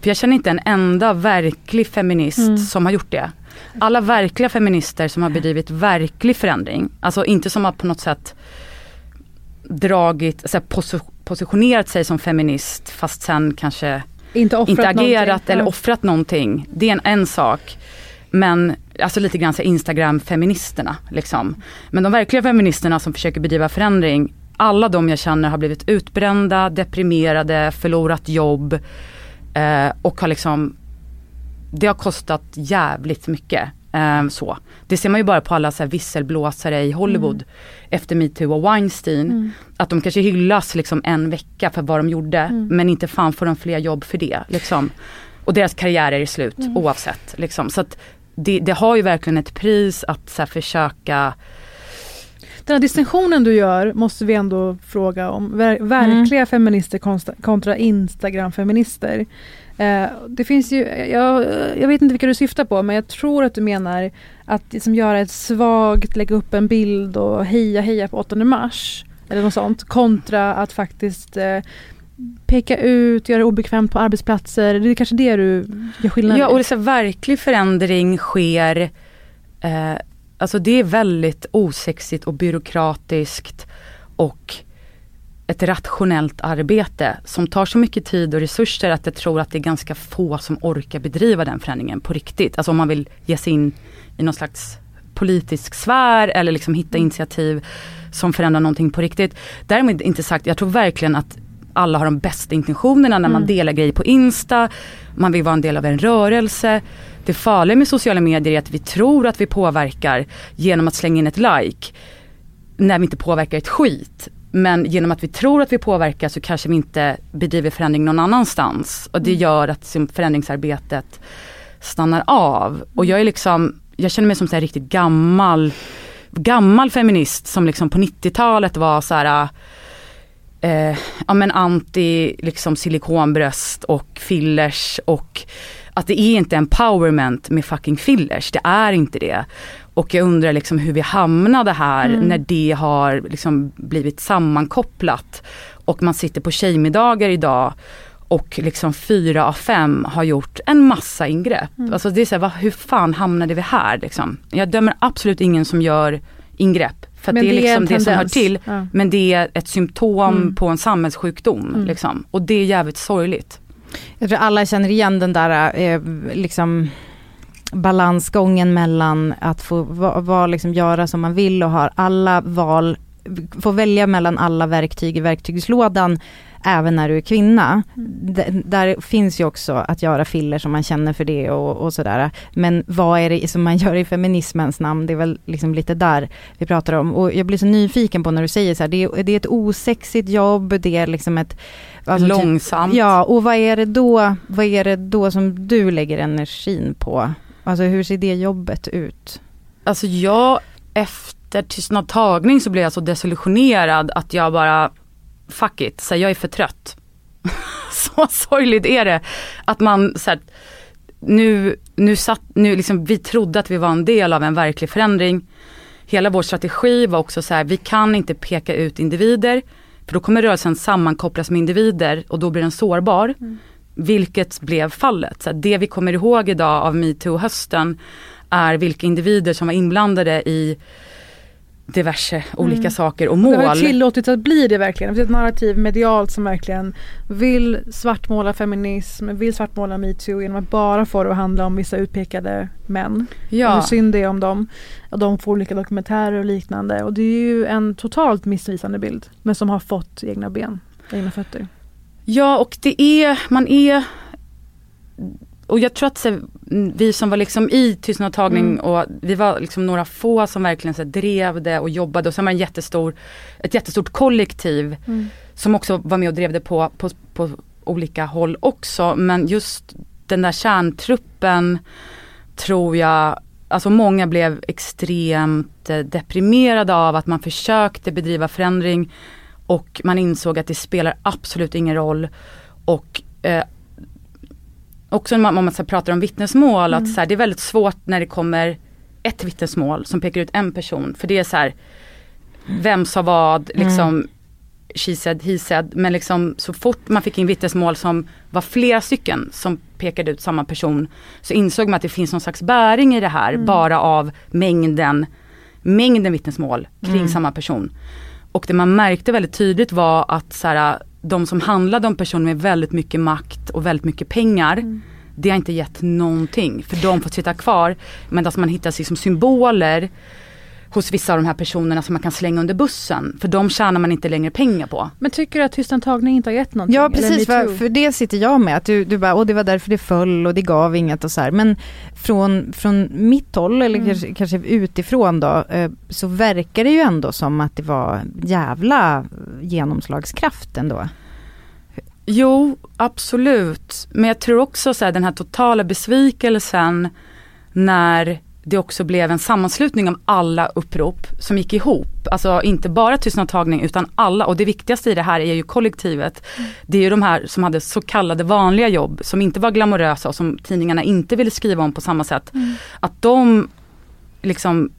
För jag känner inte en enda verklig feminist Mm. som har gjort det. Alla verkliga feminister som har bedrivit verklig förändring, alltså inte som har på något sätt dragit, så posi- positionerat sig som feminist fast sen kanske Inte inte agerat någonting. eller offrat någonting. Det är en, en sak. Men alltså lite grann Instagram-feministerna liksom. Men de verkliga feministerna som försöker bedriva förändring, alla de jag känner har blivit utbrända, deprimerade, förlorat jobb eh, och har liksom det har kostat jävligt mycket. Eh, så. Det ser man ju bara på alla så här visselblåsare i Hollywood efter metoo och Weinstein. Att de kanske hyllas liksom en vecka för vad de gjorde men inte fan får de fler jobb för det. Liksom. Och deras karriärer är slut oavsett. Liksom. Så det, det har ju verkligen ett pris att så här, försöka Den här distinktionen du gör måste vi ändå fråga om. Ver verkliga feminister konsta- kontra Instagram-feminister. Eh, det finns ju, jag, jag vet inte vilka du syftar på men jag tror att du menar att liksom göra ett svagt, lägga upp en bild och heja heja på 8 mars. Eller något sånt. Kontra att faktiskt eh, peka ut, göra det obekvämt på arbetsplatser. Det är kanske det du gör skillnad Ja och det är så verklig förändring sker, eh, alltså det är väldigt osexigt och byråkratiskt och ett rationellt arbete som tar så mycket tid och resurser att jag tror att det är ganska få som orkar bedriva den förändringen på riktigt. Alltså om man vill ge sig in i någon slags politisk sfär eller liksom hitta initiativ som förändrar någonting på riktigt. Därmed inte sagt, jag tror verkligen att alla har de bästa intentionerna när man delar grejer på Insta, man vill vara en del av en rörelse. Det farliga med sociala medier är att vi tror att vi påverkar genom att slänga in ett like när vi inte påverkar ett skit. Men genom att vi tror att vi påverkar så kanske vi inte bedriver förändring någon annanstans. Och det gör att förändringsarbetet stannar av. Och jag är liksom, jag känner mig som här riktigt gammal, gammal feminist som liksom på 90-talet var så här eh, ja men anti liksom silikonbröst och fillers och att det är inte empowerment med fucking fillers, det är inte det. Och jag undrar liksom hur vi hamnade här när det har liksom blivit sammankopplat. Och man sitter på tjejmiddagar idag och liksom fyra av fem har gjort en massa ingrepp. Alltså det är så här, va, hur fan hamnade vi här liksom? Jag dömer absolut ingen som gör ingrepp. För det är det är liksom det som hör till. Ja. Men det är ett symptom Mm. på en samhällssjukdom. Liksom. Och det är jävligt sorgligt. Jag tror alla känner igen den där eh, liksom balansgången mellan att få va, va, liksom göra som man vill och ha alla val, få välja mellan alla verktyg i verktygslådan även när du är kvinna. D- där finns ju också att göra filler som man känner för det och, och sådär. Men vad är det som man gör i feminismens namn? Det är väl liksom lite där vi pratar om. Och jag blir så nyfiken på när du säger så här, det är, det är ett osexigt jobb, det är liksom ett alltså typ- Långsamt. Ja, och vad är det då, vad är det då som du lägger energin på? Alltså hur ser det jobbet ut? Alltså jag, efter tystnadtagning så blev jag så desillusionerad att jag bara, fuck it, så här, jag är för trött. <laughs> så sorgligt är det. Att man så här, nu, nu satt, nu liksom, vi trodde att vi var en del av en verklig förändring. Hela vår strategi var också så här, vi kan inte peka ut individer, för då kommer rörelsen sammankopplas med individer och då blir den sårbar. Vilket blev fallet. Så det vi kommer ihåg idag av metoo-hösten är vilka individer som var inblandade i diverse olika saker och Det har mål. ju tillåtits att bli det verkligen. Det är ett narrativ medialt som verkligen vill svartmåla feminism, vill svartmåla metoo genom att bara få det att handla om vissa utpekade män. Och hur Ja, synd det är om dem. Och de får olika dokumentärer och liknande. Och det är ju en totalt missvisande bild. Men som har fått egna ben, egna fötter. ja, och det är, man är och jag tror att så, vi som var liksom i tystnadtagning Mm. och vi var liksom några få som verkligen så, drev det och jobbade och sen var det en jättestor, ett jättestort kollektiv Mm. som också var med och drev det på, på, på olika håll också. Men just den där kärntruppen tror jag alltså många blev extremt eh, deprimerade av att man försökte bedriva förändring och man insåg att det spelar absolut ingen roll. Och eh, också om man så pratar om vittnesmål, att så här, det är väldigt svårt när det kommer ett vittnesmål som pekar ut en person. För det är så här, vem sa vad, liksom she said, he said. Men liksom så fort man fick in vittnesmål som var flera stycken som pekade ut samma person så insåg man att det finns någon slags bäring i det här bara av mängden, mängden vittnesmål kring samma person. Och det man märkte väldigt tydligt var att så här, de som handlade om personer med väldigt mycket makt och väldigt mycket pengar det har inte gett någonting för de får sitta kvar. Men att man hittar liksom symboler hos vissa av de här personerna som man kan slänga under bussen. För de tjänar man inte längre pengar på. Men tycker du att tystnadtagning inte har gett någonting? Ja precis, för, för det sitter jag med. Att du, du bara, och det var därför det föll och det gav inget och så här. Men från, från mitt håll, eller Mm. kanske, kanske utifrån då, eh, så verkar det ju ändå som att det var jävla genomslagskraft ändå. Jo, absolut. Men jag tror också så här, den här totala besvikelsen när det också blev en sammanslutning av alla upprop som gick ihop. Alltså inte bara tystnadtagning utan alla och det viktigaste i det här är ju kollektivet. Det är ju de här som hade så kallade vanliga jobb som inte var glamorösa och som tidningarna inte ville skriva om på samma sätt. Att de liksom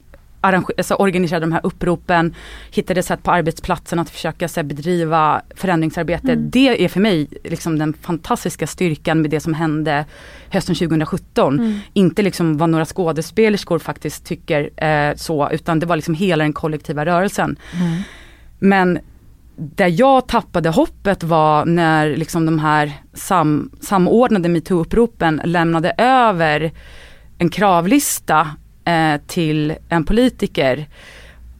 alltså organiserade de här uppropen, hittade sätt på arbetsplatsen att försöka så här, bedriva förändringsarbete. Det är för mig liksom den fantastiska styrkan med det som hände hösten 2017. Inte liksom vad några skådespelerskor faktiskt tycker eh, så, utan det var liksom hela den kollektiva rörelsen. Men där jag tappade hoppet var när liksom de här sam, samordnade metoo-uppropen lämnade över en kravlista eh, till en politiker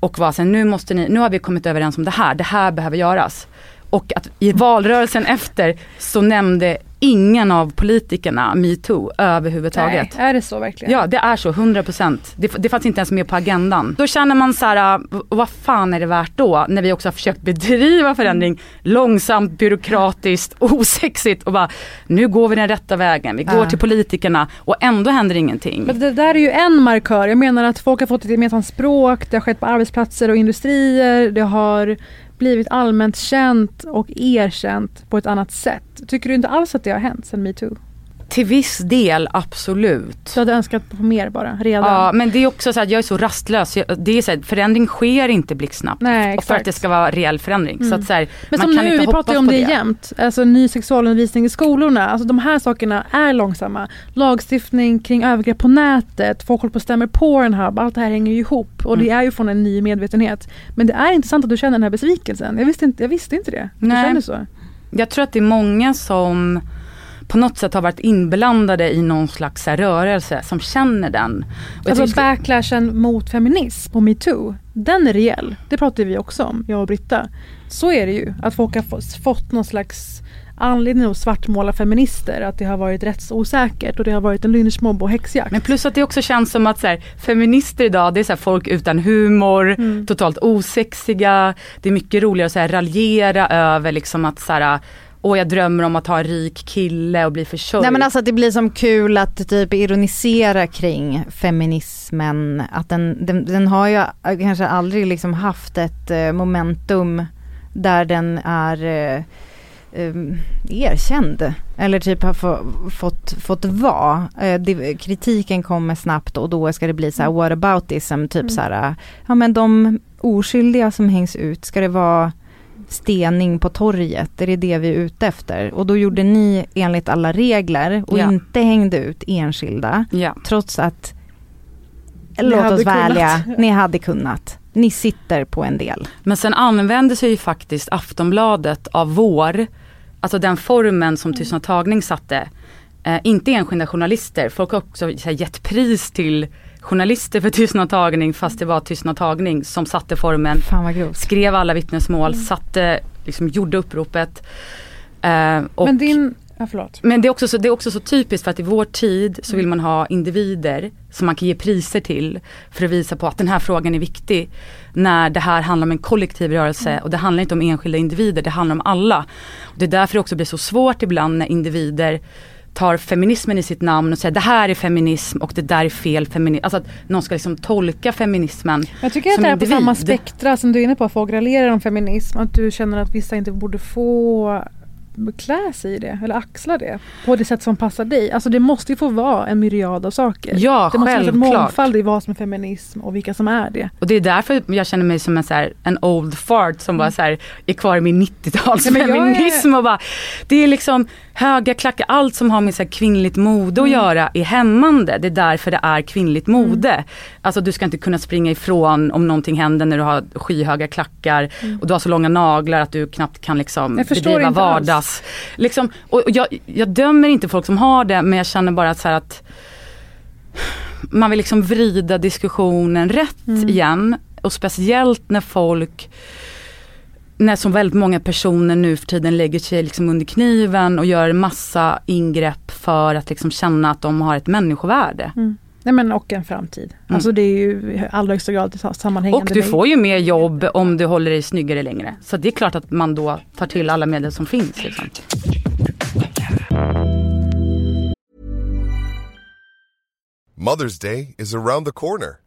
och var sen nu måste ni, nu har vi kommit överens om det här, det här behöver göras. Och att i valrörelsen efter så nämnde ingen av politikerna metoo överhuvudtaget. Nej, är det så verkligen? Ja det är så, 100%. Det, det fanns inte ens med på agendan. Då känner man så här, v- vad fan är det värt då? När vi också har försökt bedriva förändring långsamt, byråkratiskt, <laughs> osexigt och bara nu går vi den rätta vägen. Vi går Ja. till politikerna och ändå händer ingenting. Men det där är ju en markör. Jag menar att folk har fått ett gemensamt språk, det har skett på arbetsplatser och industrier, det har blivit allmänt känt och erkänt på ett annat sätt. Tycker du inte alls att det har hänt sedan metoo? Till viss del absolut. Du hade önskat på mer bara, redan? Ja men det är också så att jag är så rastlös. Jag- Det är så här, förändring sker inte blixtsnabbt. Nej, och för att det ska vara reell förändring. Så att så här, Men man som kan nu, vi pratar ju om på det jämt. Alltså ny sexualundervisning i skolorna. Alltså de här sakerna är långsamma. Lagstiftning kring övergrepp på nätet, folk håller på och stämmer Pornhub. Allt det här hänger ju ihop. Och det Mm. är ju från en ny medvetenhet. Men det är intressant att du känner den här besvikelsen. Jag visste inte, jag visste inte det. Du Nej. känner så. Jag tror att det är många som på något sätt har varit inblandade i någon slags rörelse som känner den. Och Alltså tycker- backlashen mot feminism och metoo, den är reell. Det pratar vi också om, jag och Britta. Så är det ju, att folk har få- fått någon slags anledning att svartmåla feminister, att det har varit rättsosäkert och det har varit en lynchmobb och häxjakt. Men plus att det också känns som att så här, feminister idag det är så här, folk utan humor, Mm. totalt osexiga. Det är mycket roligare att så här, raljera över liksom att så här, åh jag drömmer om att ha en rik kille och bli försörjd. Nej men alltså att det blir som kul att typ ironisera kring feminismen. Att den, den, den har ju kanske aldrig liksom haft ett eh, momentum där den är eh, um, erkänd. Eller typ har få, fått, fått vara. Eh, det, kritiken kommer snabbt och då ska det bli så här what aboutism, typ så här, ja men de oskyldiga som hängs ut, ska det vara stening på torget, är det det vi är ute efter? Och då gjorde ni enligt alla regler och Ja. inte hängde ut enskilda, ja. trots att, Ni låt oss vara ärliga, ni hade kunnat. Ni sitter på en del. Men sen använde sig ju faktiskt Aftonbladet av vår, alltså den formen som Tystnadtagning satte. Eh, inte enskilda journalister, folk har också så här, gett pris till journalister för Tystnadtagning fast det var Tystnadtagning som satte formen, skrev alla vittnesmål, satte, liksom gjorde uppropet. Eh, och, Men din, ja men det är, också så, det är också så typiskt för att i vår tid så vill man ha individer som man kan ge priser till för att visa på att den här frågan är viktig. När det här handlar om en kollektiv rörelse och det handlar inte om enskilda individer, det handlar om alla. Och det är därför det också blir så svårt ibland när individer tar feminismen i sitt namn och säger det här är feminism och det där är fel feminism. Alltså att någon ska liksom tolka feminismen Jag tycker att det är på samma spektra som du är inne på, att folk raljerar om feminism. Att du känner att vissa inte borde få klä sig i det eller axla det på det sätt som passar dig. Alltså det måste ju få vara en myriad av saker. Ja, det måste finnas en självklart. mångfald i vad som är feminism och vilka som är det. Och det är därför jag känner mig som en, så här, en old fart som bara så här, är kvar i min 90-tals Mm. Ja, men jag är- feminism och bara, det är liksom höga klackar, allt som har med så kvinnligt mode Mm. att göra är hämmande. Det är därför det är kvinnligt mode. Alltså du ska inte kunna springa ifrån om någonting händer när du har skyhöga klackar och du har så långa naglar att du knappt kan liksom Mm. Bedriva vardags. Liksom, och jag, jag dömer inte folk som har det men jag känner bara att, så att man vill liksom vrida diskussionen rätt Mm. igen. Och speciellt när folk, när som väldigt många personer nu för tiden lägger sig liksom under kniven och gör massa ingrepp för att liksom känna att de har ett människovärde. Nej men och en framtid. Alltså det är ju i allra högsta grad sammanhängande. Och du med- får ju mer jobb om du håller dig snyggare längre. Så det är klart att man då tar till alla medel som finns. Liksom. Mother's Day is around the corner.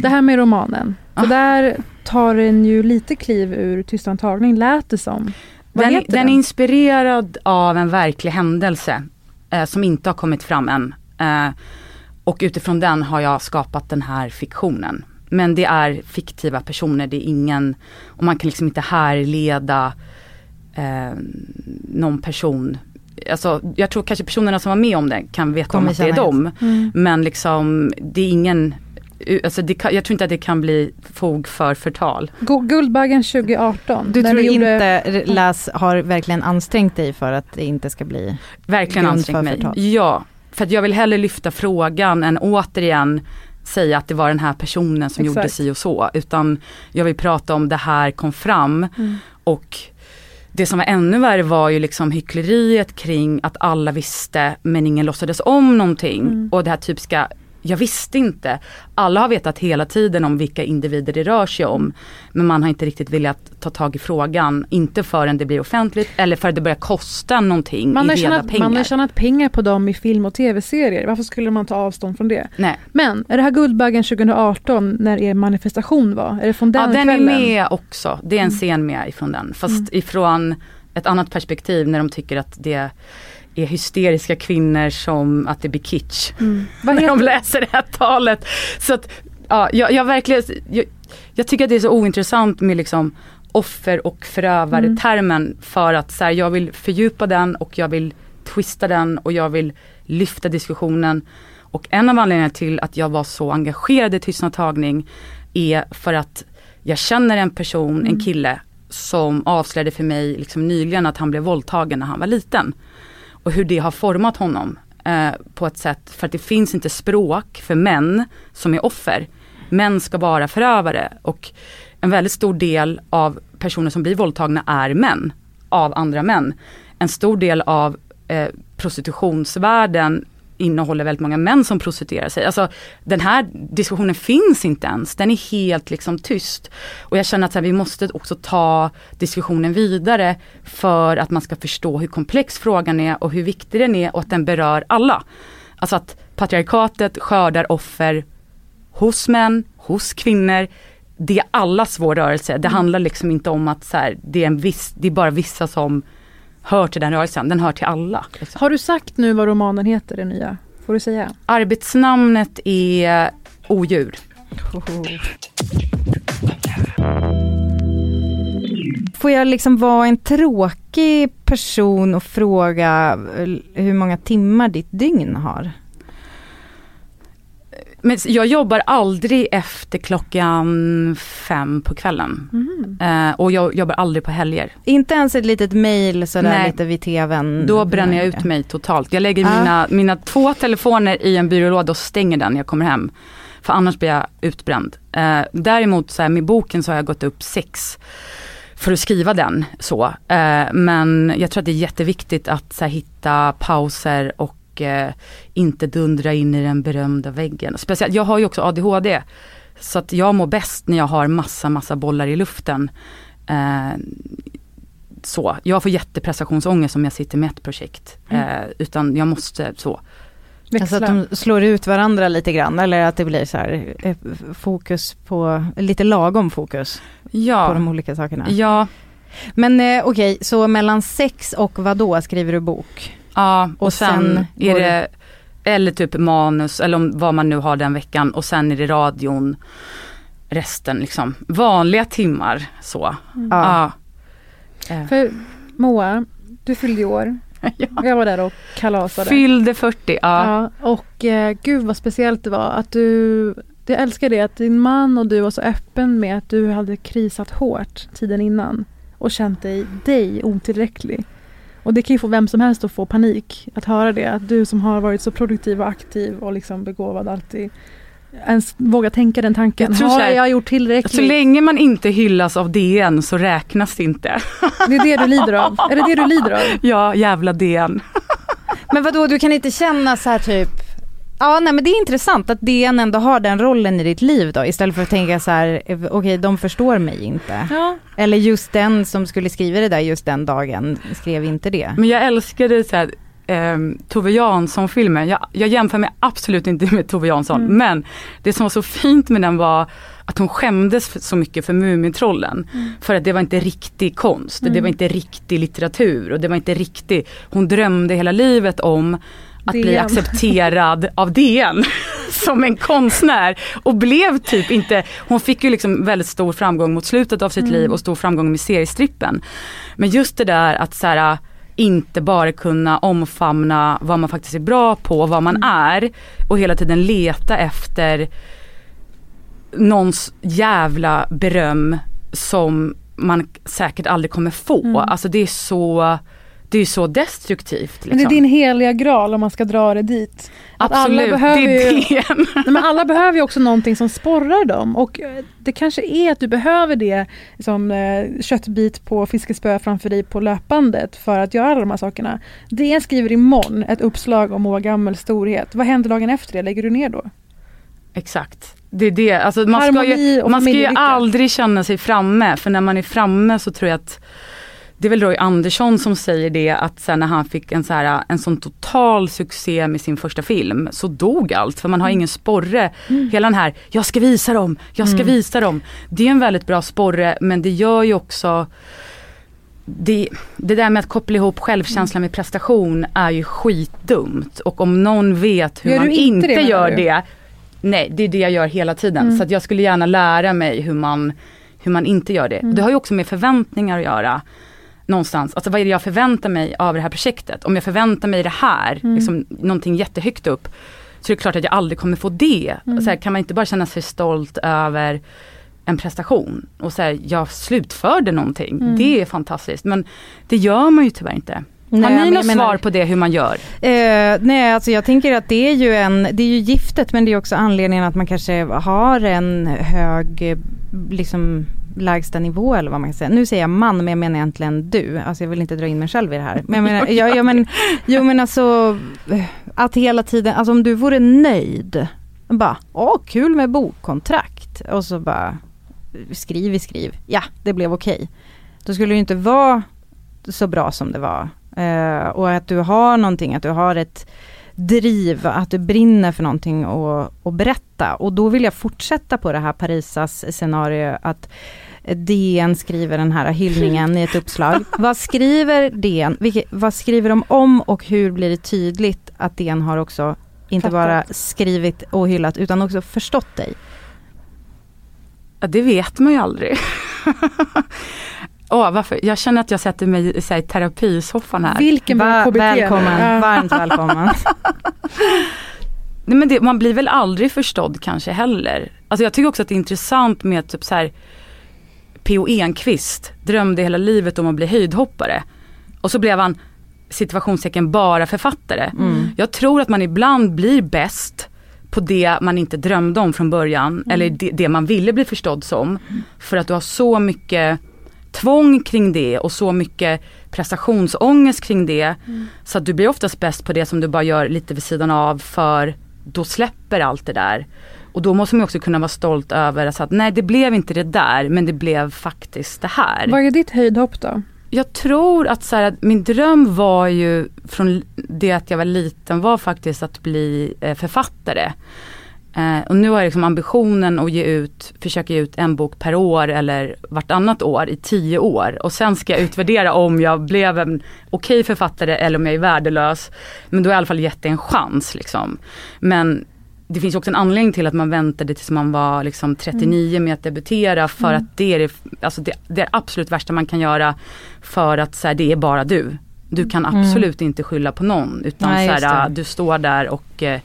Det här med romanen. För där tar den ju lite kliv ur Tystnadtagning lät det som. Vad Den, den den? är inspirerad av en verklig händelse eh, som inte har kommit fram än. Eh, och utifrån den har jag skapat den här fiktionen. Men det är fiktiva personer, det är ingen, och man kan liksom inte härleda eh, någon person. Alltså, jag tror kanske personerna som var med om det kan veta Kommer om att det är dem. Mm. Men liksom, det är ingen, alltså det kan, jag tror inte att det kan bli fog för förtal. Guldbaggen 2018. Du tror gjorde- inte Läs har verkligen ansträngt dig för att det inte ska bli Verkligen ansträngt för mig. förtal. Ja, för att jag vill hellre lyfta frågan än återigen säga att det var den här personen som Exakt. gjorde si och så. Utan jag vill prata om det här kom fram. Mm. Och det som var ännu värre var ju liksom hyckleriet kring att alla visste men ingen låtsades om någonting. Mm. Och det här typiska, jag visste inte. Alla har vetat hela tiden om vilka individer det rör sig om. Men man har inte riktigt velat ta tag i frågan. Inte förrän det blir offentligt eller förrän det börjar kosta någonting Man i reda tjänat, pengar. man har tjänat pengar på dem i film och tv-serier. Varför skulle man ta avstånd från det? Nej. Men är det här Guldbaggen 2018 när er manifestation var? Är det från den ja, den kvällen? är med också. Det är en scen med ifrån den. Fast ifrån ett annat perspektiv när de tycker att det är hysteriska kvinnor som att det blir kitsch. Vad <laughs> när de läser det här talet. Så att, ja, jag, jag verkligen, jag, jag tycker att det är så ointressant med liksom offer och förövare-termen för att så här, jag vill fördjupa den och jag vill twista den och jag vill lyfta diskussionen. Och en av anledningarna till att jag var så engagerad i tystnadtagning är för att jag känner en person, en kille, som avslöjade för mig liksom nyligen att han blev våldtagen när han var liten. Och hur det har format honom eh, på ett sätt, för att det finns inte språk för män som är offer. Män ska vara förövare och en väldigt stor del av personer som blir våldtagna är män, av andra män. En stor del av eh, prostitutionsvärlden innehåller väldigt många män som prostituerar sig. Alltså den här diskussionen finns inte ens, den är helt liksom tyst. Och jag känner att här, vi måste också ta diskussionen vidare för att man ska förstå hur komplex frågan är och hur viktig den är och att den berör alla. Alltså att patriarkatet skördar offer hos män, hos kvinnor. Det är allas vår rörelse. Det handlar liksom inte om att så här, det, är en viss, det är bara vissa som hör till den rörelsen, den hör till alla. Liksom. Har du sagt nu vad romanen heter, den nya? Får du säga? Arbetsnamnet är Odjur. Får jag liksom vara en tråkig person och fråga eh, hur många timmar ditt dygn har? Men jag jobbar aldrig efter klockan fem på kvällen. Eh, och jag jobbar aldrig på helger. Inte ens ett litet mail sådär Nej. lite vid tvn? Då bränner jag ut mig totalt. Jag lägger Ah. mina, mina två telefoner i en byrålåda och stänger den när jag kommer hem. För annars blir jag utbränd. Eh, däremot så här, med boken så har jag gått upp sex för att skriva den. så. Eh, men jag tror att det är jätteviktigt att så här, hitta pauser och eh, inte dundra in i den berömda väggen. Speciellt, jag har ju också ADHD. Så att jag mår bäst när jag har massa, massa bollar i luften. Eh, så. Jag får jätteprestationsångest om jag sitter med ett projekt. Eh, utan jag måste så. Alltså att de slår ut varandra lite grann eller att det blir så här eh, fokus på, lite lagom fokus Ja. på de olika sakerna. Ja, Men eh, okej, så mellan sex och vad då skriver du bok? Ja och, Och sen, sen är det, eller typ manus eller om, vad man nu har den veckan och sen är det radion. Resten liksom, vanliga timmar så. Ja. Ja. För Moa, du fyllde år. <laughs> ja. Jag var där och kalasade. Fyllde 40, ja. Ja, och eh, gud vad speciellt det var att du, jag älskar det att din man och du var så öppen med att du hade krisat hårt tiden innan och känt dig, dig otillräcklig. Och det kan ju få vem som helst att få panik att höra det. Att du som har varit så produktiv och aktiv och liksom begåvad alltid ens våga tänka den tanken. Jag tror har jag gjort tillräckligt? Så länge man inte hyllas av DN så räknas det inte. Det är det du lider av? Är det det du lider av? Ja, jävla DN. Men vadå, du kan inte känna så här typ Ja, nej men det är intressant att DN ändå har den rollen i ditt liv då, istället för att tänka så här, eh, okej de förstår mig inte. Ja. Eller just den som skulle skriva det där just den dagen skrev inte det. Men jag älskade så här, ehm, Tove Jansson-filmen. Jag, jag jämför mig absolut inte med Tove Jansson. Mm. Men det som var så fint med den var att hon skämdes så mycket för Mumintrollen. För att det var inte riktig konst. Det Mm. var inte riktig litteratur. Och det var inte riktig. Hon drömde hela livet om att bli DN. accepterad av DN <laughs> som en konstnär. Och blev typ inte, hon fick ju liksom väldigt stor framgång mot slutet av sitt Mm. liv och stor framgång med seriestrippen. Men just det där att så här, inte bara kunna omfamna vad man faktiskt är bra på, vad man är och hela tiden leta efter någons jävla beröm som man säkert aldrig kommer få. Mm. Alltså det är så, det är så destruktivt. Men det är liksom. din heliga graal om man ska dra det dit. Att Absolut, alla behöver det är ju- <laughs> det. Nej, men alla behöver ju också någonting som sporrar dem och eh, det kanske är att du behöver det som eh, köttbit på fiskespö framför dig på löpbandet för att göra alla de här sakerna. DN skriver imorgon ett uppslag om Moa Gammels storhet. Vad händer dagen efter det? Lägger du ner då? Exakt. Det är det, alltså man ska ju, man ska ju aldrig känna sig framme för när man är framme så tror jag att det är väl Roy Andersson som säger det att sen när han fick en, så här, en sån total succé med sin första film så dog allt för man har ingen sporre. Hela den här, jag ska visa dem, jag ska visa dem. Det är en väldigt bra sporre men det gör ju också det, det där med att koppla ihop självkänsla med prestation är ju skitdumt och om någon vet hur Gör man inte det, gör det Nej, det är det jag gör hela tiden. Mm. Så jag skulle gärna lära mig hur man, hur man inte gör det. Mm. Det har ju också med förväntningar att göra. Någonstans, alltså vad är det jag förväntar mig av det här projektet? Om jag förväntar mig det här, Mm. liksom, någonting jättehögt upp. Så är det klart att jag aldrig kommer få det. Mm. Så här, kan man inte bara känna sig stolt över en prestation och säga jag slutförde någonting. Mm. Det är fantastiskt men det gör man ju tyvärr inte. Nej, har ni jag något menar- svar på det hur man gör? Eh, nej, alltså jag tänker att det är ju en, det är ju giftet men det är också anledningen att man kanske har en hög, eh, liksom lägsta nivå eller vad man kan säga. Nu säger jag man men jag menar egentligen du. Alltså jag vill inte dra in mig själv i det här. Men jag menar, <laughs> ja, ja, men, jo men alltså eh, att hela tiden, alltså om du vore nöjd. Bara, åh kul med bokkontrakt. Och så bara skriv i skriv. Ja, det blev okej. Då skulle det ju inte vara så bra som det var. Eh, och att du har någonting, att du har ett driv, att du brinner för någonting och, och berätta. Och då vill jag fortsätta på det här Parisas scenario att DN skriver den här hyllningen i ett uppslag. <laughs> Vad skriver DN? Vilket, vad skriver de om och hur blir det tydligt att DN har också inte Fattat. bara skrivit och hyllat utan också förstått dig? Ja, det vet man ju aldrig. Åh, varför? Jag känner att jag sätter mig i så här, terapisoffan här. Vilken bra Va, KBT. välkommen, varmt välkommen. <laughs> Nej, men det, man blir väl aldrig förstådd kanske heller. Alltså jag tycker också att det är intressant med typ så här P.O. Enquist drömde hela livet om att bli höjdhoppare. Och så blev han situationstecken bara författare. Mm. Jag tror att man ibland blir bäst på det man inte drömde om från början. Eller det, det man ville bli förstådd som. För att du har så mycket tvång kring det och så mycket prestationsångest kring det. Så att du blir oftast bäst på det som du bara gör lite vid sidan av för då släpper allt det där. Och då måste man också kunna vara stolt över alltså att nej det blev inte det där men det blev faktiskt det här. Vad är ditt höjdhopp då? Jag tror att, så här, min dröm var ju från det att jag var liten var faktiskt att bli eh, författare. Eh, och nu har jag liksom ambitionen att ge ut, försöka ge ut en bok per år eller vartannat år i tio år. Och sen ska jag utvärdera om jag blev en okej författare eller om jag är värdelös. Men då har jag i alla fall gett det en chans liksom. Men det finns också en anledning till att man väntade tills man var liksom 39 med att debutera för att det är det, alltså det, det är absolut värsta man kan göra för att så här, det är bara du. Du kan absolut inte skylla på någon utan Nej, så här, du står där och eh,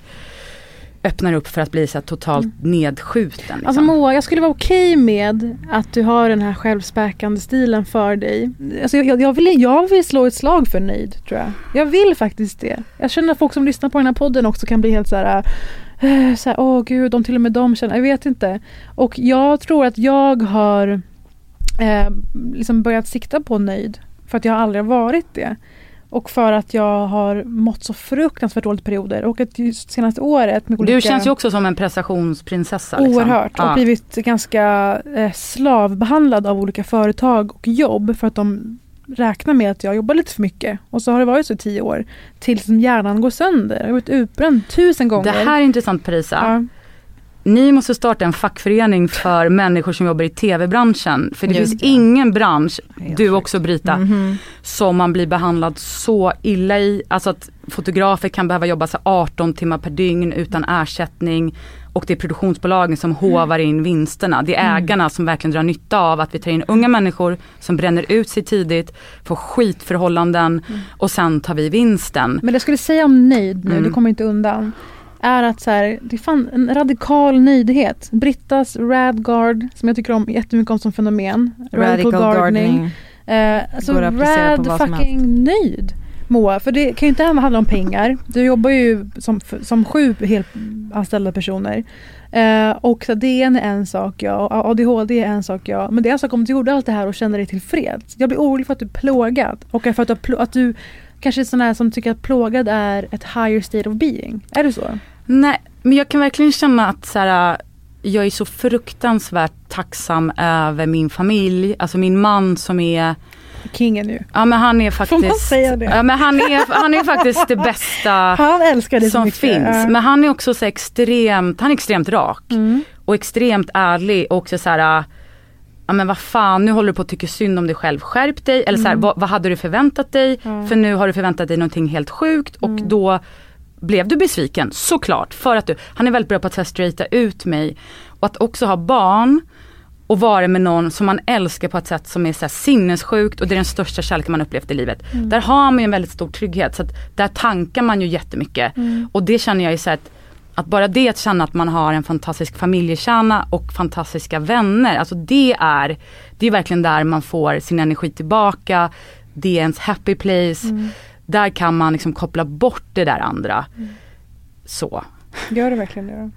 öppnar upp för att bli så totalt nedskjuten. Liksom. Alltså Moa, jag skulle vara okej med att du har den här självspäkande stilen för dig. Alltså jag, jag, vill, jag vill slå ett slag för nöjd, tror jag. Jag vill faktiskt det. Jag känner att folk som lyssnar på den här podden också kan bli helt så här... eh, Så här, åh gud, om till och med de känner, jag vet inte. Och jag tror att jag har eh, liksom börjat sikta på nöjd. För att jag aldrig har varit det. Och för att jag har mått så fruktansvärt dåligt perioder. Och att just senaste året med olika... Du känns ju också som en prestationsprinsessa. Liksom. Oerhört. Och Ja. blivit ganska eh, slavbehandlad av olika företag och jobb för att de räknar med att jag jobbar lite för mycket. Och så har det varit så i tio år. Tills hjärnan går sönder. Jag har varit utbränd tusen gånger. Det här är intressant Parisa. ja. Ni måste starta en fackförening för <laughs> människor som jobbar i tv-branschen. För det Just finns det. ingen bransch, Helt du också Brita, Mhm. som man blir behandlad så illa i. Alltså att fotografer kan behöva jobba så 18 timmar per dygn utan ersättning. Och det är produktionsbolagen som hovar in vinsterna. Det är ägarna som verkligen drar nytta av att vi tar in unga människor som bränner ut sig tidigt, får skitförhållanden och sen tar vi vinsten. Men det jag skulle säga om nöjd nu, Mm. det kommer inte undan. Är att så här, det är fan en radikal nöjdhet. Brittas Radguard, som jag tycker om jättemycket om som fenomen. Radical gardening. Eh, alltså rad fucking nöjd. Moa, för det kan ju inte handla om pengar. Du jobbar ju som, som sju helt anställda personer. Eh, och så DN är en sak ja, och ADHD är en sak ja. Men det är en sak om du gjorde allt det här och känner dig tillfreds. Jag blir orolig för att du är plågad. Och för att du, att du kanske är sån här som tycker att plågad är ett higher state of being. Är det så? Nej, men jag kan verkligen känna att så här, jag är så fruktansvärt tacksam över min familj. Alltså min man som är, Kingen ju. ja men han är faktiskt, man säga det? Ja, men han, är, han är faktiskt det bästa <laughs> Han älskar så som mycket. finns. Ja. Men han är också så extremt, han är extremt rak. Mm. Och extremt ärlig och också så här, ja men vad fan nu håller du på att tycka synd om dig själv, skärp dig. Eller så här, vad, vad hade du förväntat dig? Ja. För nu har du förväntat dig någonting helt sjukt och då blev du besviken, såklart. För att du, han är väldigt bra på att straighta ut mig. Och att också ha barn och vara med någon som man älskar på ett sätt som är så sinnessjukt och det är den största kärleken man upplevt i livet. Där har man ju en väldigt stor trygghet så att där tankar man ju jättemycket. Och det känner jag ju så att, att bara det att känna att man har en fantastisk familjekärna och fantastiska vänner, alltså det är, det är verkligen där man får sin energi tillbaka. Det är ens happy place. Där kan man liksom koppla bort det där andra. Så. Gör det verkligen det då?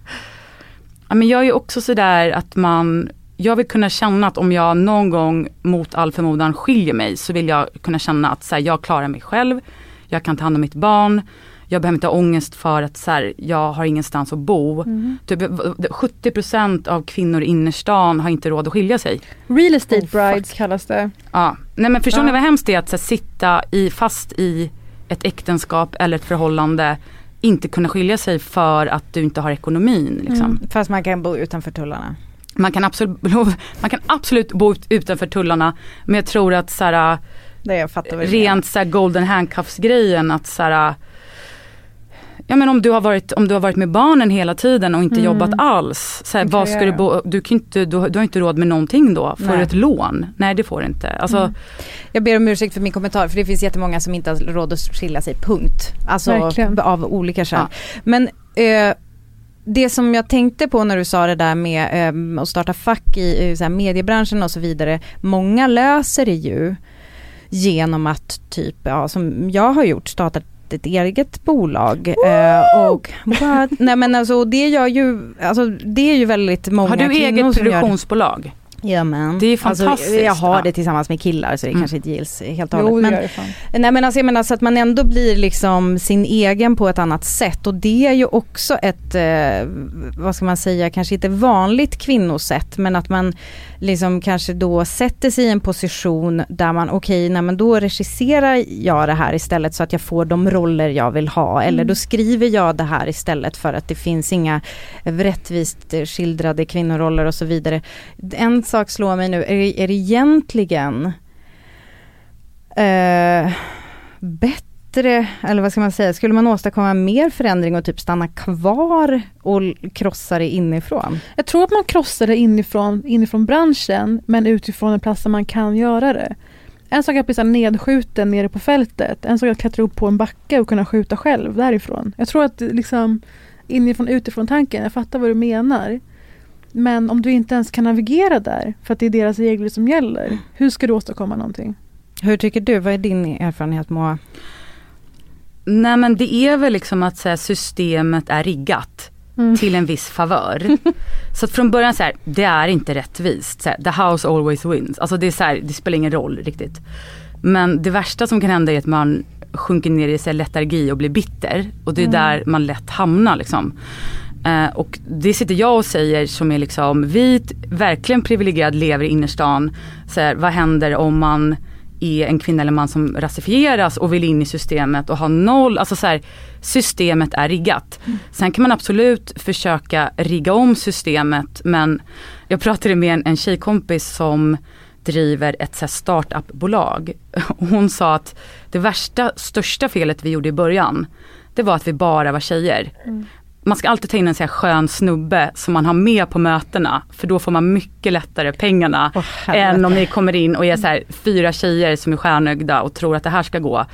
Ja, men jag är också sådär att man, jag vill kunna känna att om jag någon gång mot all förmodan skiljer mig så vill jag kunna känna att så här, jag klarar mig själv, jag kan ta hand om mitt barn, jag behöver inte ha ångest för att så här, jag har ingenstans att bo. Typ, 70% av kvinnor i innerstan har inte råd att skilja sig. Real estate Oh, fuck. brides kallas det. Ja. Nej men förstår Ja. ni vad hemskt det är att här, sitta i, fast i ett äktenskap eller ett förhållande, inte kunna skilja sig för att du inte har ekonomin. Liksom. Fast man kan bo utanför tullarna. man kan absolut, <laughs> man kan absolut bo ut, utanför tullarna men jag tror att så här, Det jag rent så här, golden handcuffs grejen att så här, Ja men om du har varit, om du har varit med barnen hela tiden och inte Mm. jobbat alls. Så här, vad ska du, bo, du, kan inte, du, du har inte råd med någonting då. Får Nej. du ett lån? Nej det får du inte. Alltså, Mm. Jag ber om ursäkt för min kommentar för det finns jättemånga som inte har råd att skilja sig, punkt. Alltså Verkligen. av olika skäl. Men eh, det som jag tänkte på när du sa det där med eh, att starta fack i eh, så här, mediebranschen och så vidare. Många löser det ju genom att typ, ja som jag har gjort, startat ett eget bolag. Eh, och what? Nej men alltså det gör ju, alltså det är ju väldigt många har du eget som gör det. är fantastiskt. Alltså, jag har Ja. det tillsammans med killar så det Mm. kanske inte gills helt och hållet. Men, det nej men alltså jag menar så att man ändå blir liksom sin egen på ett annat sätt och det är ju också ett, eh, vad ska man säga, kanske inte vanligt kvinnosätt men att man liksom kanske då sätter sig i en position där man okej, nej men då regisserar jag det här istället så att jag får de roller jag vill ha eller Mm. då skriver jag det här istället för att det finns inga rättvist skildrade kvinnoroller och så vidare. En sak slår mig nu, är det, är det egentligen eh, bättre, eller vad ska man säga, skulle man åstadkomma mer förändring och typ stanna kvar och krossa det inifrån? Jag tror att man krossar det inifrån, inifrån branschen men utifrån en plats där man kan göra det. En sak är att bli nedskjuten nere på fältet. En sak är att klättra upp på en backe och kunna skjuta själv därifrån. Jag tror att det liksom inifrån utifrån tanken, jag fattar vad du menar. Men om du inte ens kan navigera där för att det är deras regler som gäller. Hur ska du åstadkomma någonting? Hur tycker du, vad är din erfarenhet Moa? Nej men det är väl liksom att här, systemet är riggat Mm. till en viss favör. <laughs> så att från början så här, det är inte rättvist. Så här, the house always wins. Alltså det är så här, det spelar ingen roll riktigt. Men det värsta som kan hända är att man sjunker ner i så här, letargi och blir bitter. Och det är Mm. där man lätt hamnar liksom. Eh, och det sitter jag och säger som är liksom vit, verkligen privilegierad, lever i innerstan. Så här, vad händer om man är en kvinna eller man som rasifieras och vill in i systemet och ha noll, alltså så här, systemet är riggat. Sen kan man absolut försöka rigga om systemet men jag pratade med en, en tjejkompis som driver ett så <laughs> Hon sa att det värsta, största felet vi gjorde i början, det var att vi bara var tjejer. Mm. Man ska alltid ta in en så här skön snubbe som man har med på mötena för då får man mycket lättare pengarna än om ni kommer in och är så här fyra tjejer som är stjärnögda och tror att det här ska gå.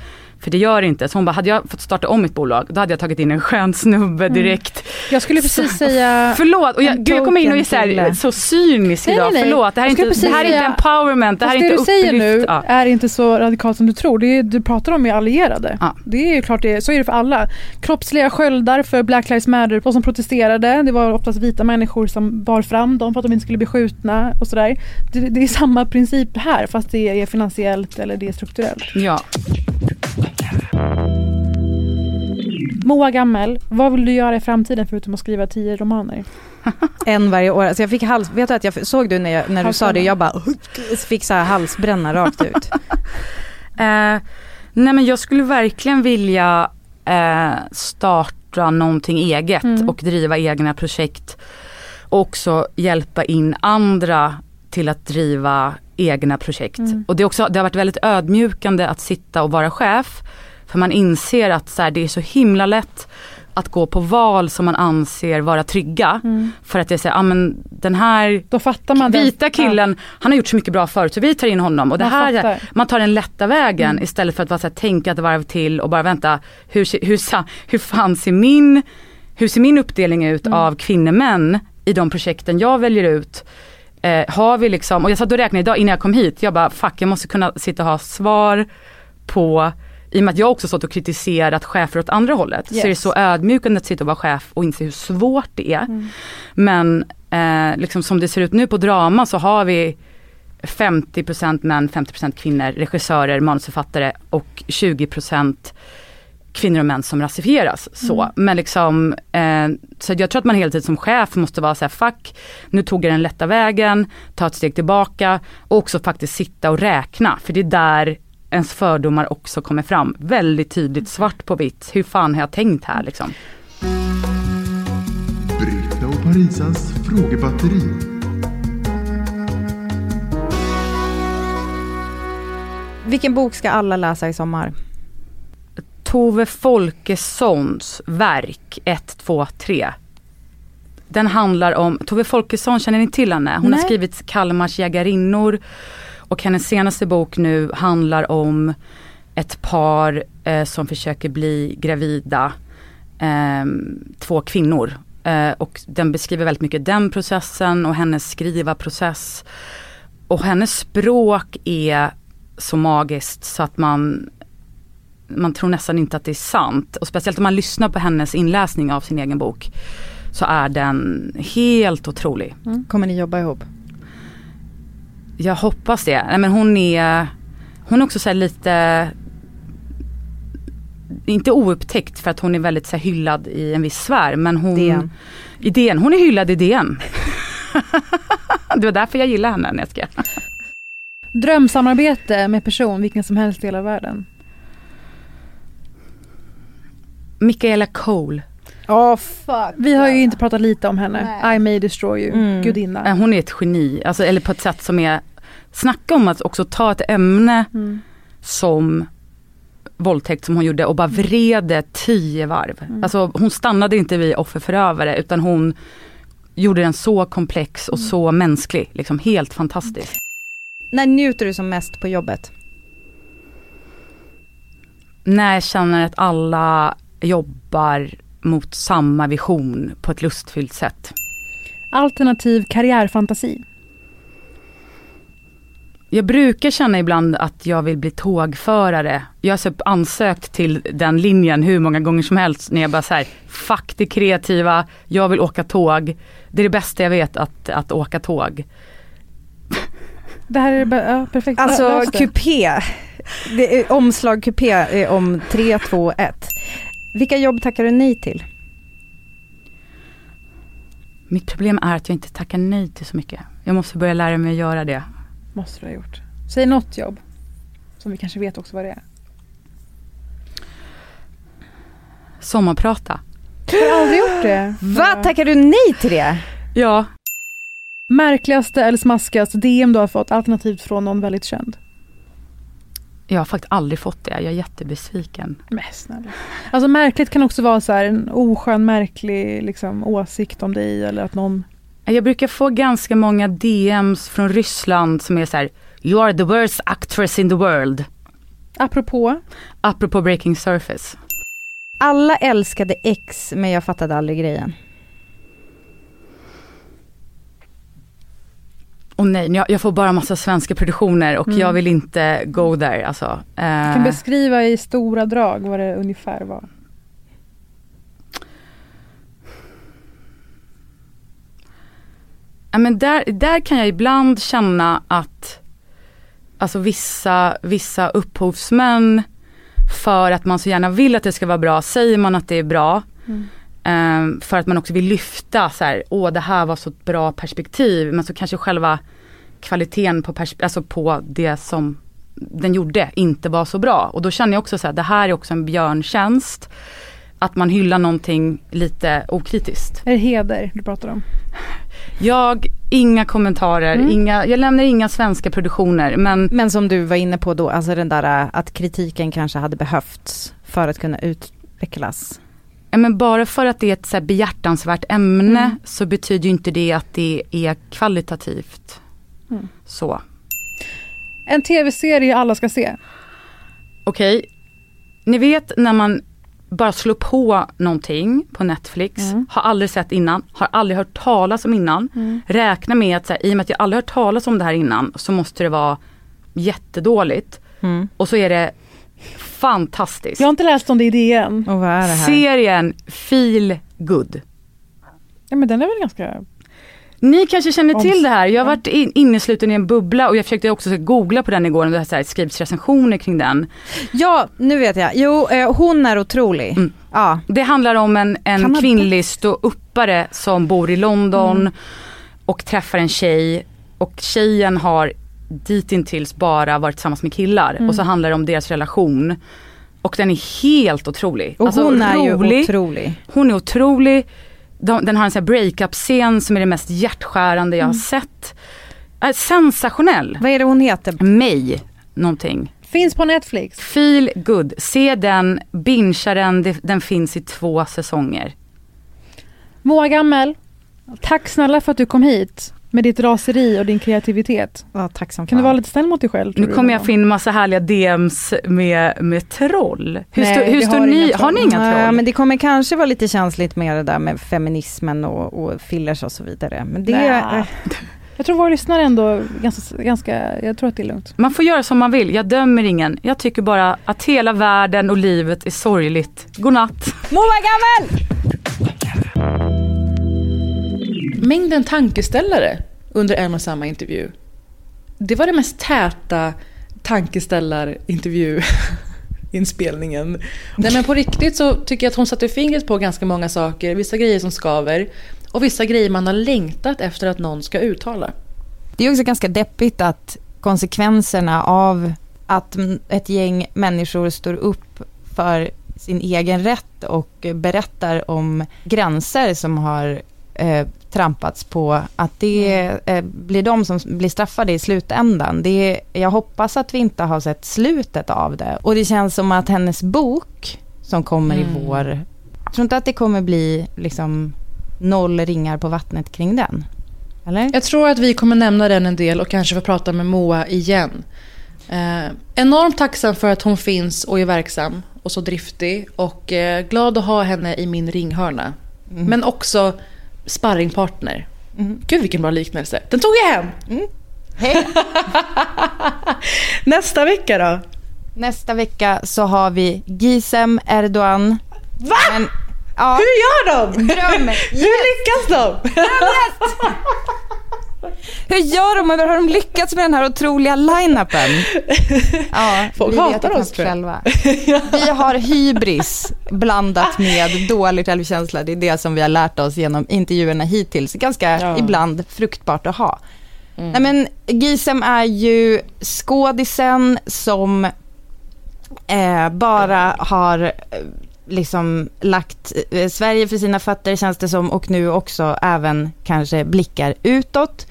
För det gör det inte. Så hon bara, hade jag fått starta om mitt bolag då hade jag tagit in en skön snubbe direkt. Jag skulle precis Så- säga... Förlåt, och jag, gud, jag kommer in och är så, här, så cynisk Nej, idag. nej, nej. Förlåt, det här inte, det här är inte empowerment, det här är inte det du säger nu upplyft. Ja. är inte så radikalt som du tror. Det är, du pratar om är allierade. Det är ju klart, det, så är det för alla. Kroppsliga sköldar för Black Lives Matter, de som protesterade, det var oftast vita människor som bar fram dem för att de inte skulle bli skjutna och sådär. Det, det är samma princip här fast det är finansiellt eller det är strukturellt. Ja. Moa Gammel, vad vill du göra i framtiden förutom att skriva tio romaner? <laughs> En varje år. Alltså jag fick hals, vet du att jag såg du när, jag, när du sa det, jag bara fick så här halsbränna rakt ut. <laughs> Eh, nej men jag skulle verkligen vilja eh, starta någonting eget Mm. och driva egna projekt. Och också hjälpa in andra till att driva egna projekt. Mm. Och det, är också, det har varit väldigt ödmjukande att sitta och vara chef. För man inser att så här, det är så himla lätt att gå på val som man anser vara trygga. Mm. För att det är så här, ja men den här Då fattar man den- vita killen, han har gjort så mycket bra förut så vi tar in honom. Och det Man här, fattar. man tar den lätta vägen Mm. istället för att bara här, tänka ett varv till och bara vänta, hur, hur, hur fan ser min, hur ser min uppdelning ut Mm. av kvinnor män i de projekten jag väljer ut? Eh, har vi liksom, och jag satt och räknade idag innan jag kom hit, jag bara fuck jag måste kunna sitta och ha svar på i och med att jag också stått och kritiserat chefer åt andra hållet. Så Yes. är det så ödmjukande att sitta och vara chef och inse hur svårt det är. Mm. Men eh, liksom som det ser ut nu på drama så har vi 50% män, 50% kvinnor, regissörer, manusförfattare och 20% kvinnor och män som rasifieras. Så. Mm. Men liksom, eh, så jag tror att man hela tiden som chef måste vara så här, fuck, nu tog jag den lätta vägen, ta ett steg tillbaka och också faktiskt sitta och räkna. För det är där ens fördomar också kommer fram. Väldigt tydligt, svart på vitt. Hur fan har jag tänkt här liksom? Brita och Parisas frågebatteri. Vilken bok ska alla läsa i sommar? Tove Folkessons verk 1, 2, 3. Den handlar om, Tove Folkesson känner ni till henne? Hon Nej. har skrivit Kalmars jägarinnor och hennes senaste bok nu handlar om ett par eh, som försöker bli gravida, eh, två kvinnor. Eh, och den beskriver väldigt mycket den processen och hennes skrivarprocess. Och hennes språk är så magiskt så att man man tror nästan inte att det är sant. Och speciellt om man lyssnar på hennes inläsning av sin egen bok. Så är den helt otrolig. Mm. Kommer ni jobba ihop? Jag hoppas det. Nej, men hon är, hon är också så lite inte oupptäckt för att hon är väldigt så hyllad i en viss sfär men hon DN. I DN, hon är hyllad i DN. <laughs> det var därför jag gillar henne när jag skrev. Drömsamarbete med person vilken som helst del av världen. Michaela Cole. Oh, fuck. Vi har ju inte pratat lite om henne. I may destroy you, Mm. gudinna. Hon är ett geni, alltså, eller på ett sätt som är, snacka om att också ta ett ämne Mm. som våldtäkt som hon gjorde och bara vred det tio varv. Mm. Alltså hon stannade inte vid offerförövare utan hon gjorde den så komplex och så mänsklig, liksom helt fantastisk. När njuter du som mest på jobbet? När jag känner att alla jobbar mot samma vision på ett lustfyllt sätt. Alternativ karriärfantasi. Jag brukar känna ibland att jag vill bli tågförare. Jag har så ansökt till den linjen hur många gånger som helst när jag bara säger fuck det kreativa, jag vill åka tåg. Det är det bästa jag vet att, att åka tåg. Det här är bara, ja, perfekt. Alltså kupé. Det är omslag kupé är om 3, 2, 1. Vilka jobb tackar du nej till? Mitt problem är att jag inte tackar nej till så mycket. Jag måste börja lära mig att göra det. Måste du ha gjort. Säg något jobb. Som vi kanske vet också vad det är. Sommarprata. Jag har aldrig gjort det. Va? Tackar du nej till det? Ja, Märkligaste eller smaskigaste DM du har fått alternativt från någon väldigt känd. Jag har faktiskt aldrig fått det. Jag är jättebesviken. Men snälla. Alltså märkligt kan också vara så här en oskön märklig liksom, åsikt om dig eller att någon Jag brukar få ganska många DMs från Ryssland som är så här You are the worst actress in the world. Apropå, Apropå Breaking Surface. Alla älskade X men jag fattade aldrig grejen. Och nej, jag, jag får bara massa svenska produktioner och Mm. jag vill inte go there alltså. du Eh, kan beskriva i stora drag vad det ungefär var. ja, men där, där kan jag ibland känna att alltså vissa, vissa upphovsmän för att man så gärna vill att det ska vara bra, säger man att det är bra. Mm. Eh, för att man också vill lyfta så här, åh det här var så ett bra perspektiv. Men så kanske själva kvaliteten på, alltså på det som den gjorde inte var så bra. Och då känner jag också så här, det här är också en björntjänst. Att man hyllar någonting lite okritiskt. Är det heder du pratar om? Jag, inga kommentarer, Mm. inga, jag lämnar inga svenska produktioner men Men som du var inne på då, alltså den där äh, att kritiken kanske hade behövts för att kunna utvecklas. Men bara för att det är ett så här behjärtansvärt ämne Mm. så betyder ju inte det att det är kvalitativt. Mm. Så. En tv-serie alla ska se. Okej, ni vet när man bara slår på någonting på Netflix, Mm. har aldrig sett innan, har aldrig hört talas om innan. Mm. Räkna med att så här, i och med att jag aldrig hört talas om det här innan så måste det vara jättedåligt. Mm. Och så är det fantastiskt. Jag har inte läst om det i DN. Och vad är det här? Serien Feel Good. Ja, men den är väl ganska... Ni kanske känner till det här. Jag har varit in, innesluten i en bubbla och jag försökte också googla på den igår och det här skrivits recensioner kring den. Ja, nu vet jag. Jo, eh, hon är otrolig. Mm. Ja. Det handlar om en, en kvinnlig ståuppare som bor i London Mm. och träffar en tjej och tjejen har ditintills bara varit tillsammans med killar Mm. och så handlar det om deras relation. Och den är helt otrolig. Och Alltså, hon är rolig. ju otrolig. Hon är otrolig. De, den har en sån breakup-scen som är det mest hjärtskärande jag har Mm. sett. Äh, sensationell. Vad är det hon heter? Mig, någonting. Finns på Netflix. Feel good. Se den, bingea den, den finns i två säsonger. Moa Gammel, tack snälla för att du kom hit med ditt raseri och din kreativitet. Ja, tack som Kan du vara lite snäll mot dig själv? Nu kommer jag få in massa härliga DMs med, med troll. Hur, Nej, stå, hur står har ni? Har ni troll. inga Ja, troll? men det kommer kanske vara lite känsligt med det där med feminismen och, och fillers och så vidare. Men det... Nä. eh, Jag tror våra lyssnare ändå ganska, ganska, jag tror att det är lugnt. Man får göra som man vill. Jag dömer ingen. Jag tycker bara att hela världen och livet är sorgligt. Godnatt. Moa Gammel! Mängden tankeställare under en och samma intervju. Det var det mest täta tankeställar-intervju-inspelningen. Nej men på riktigt så tycker jag att hon satte fingret på ganska många saker. Vissa grejer som skaver och vissa grejer man har längtat efter att någon ska uttala. Det är också ganska deppigt att konsekvenserna av att ett gäng människor står upp för sin egen rätt och berättar om gränser som har eh, trampats på, att det eh, blir de som blir straffade i slutändan. Det, jag hoppas att vi inte har sett slutet av det. Och det känns som att hennes bok som kommer i vår, jag tror inte att det kommer bli liksom noll ringar på vattnet kring den. Eller? Jag tror att vi kommer nämna den en del och kanske få prata med Moa igen. Eh, enormt tacksam för att hon finns och är verksam och så driftig och eh, glad att ha henne i min ringhörna. Men också sparringpartner. Gud vilken bra liknelse. Den tog jag hem. Hej! <laughs> Nästa vecka då? Nästa vecka så har vi Gizem Erdogan. Va? Men, ja, Hur gör de? Dröm! <laughs> Hur lyckas de? <laughs> Hur gör de? Hur har de lyckats med den här otroliga line-upen? <laughs> Ja, Folk vi hatar vet oss, tror själva. <laughs> Vi har hybris blandat med dålig självkänsla. Det är det som vi har lärt oss genom intervjuerna hittills. Ganska Ja. ibland fruktbart att ha. Nej, men Gisem är ju skådisen som eh, bara har liksom lagt eh, Sverige för sina fötter känns det som och nu också även kanske blickar utåt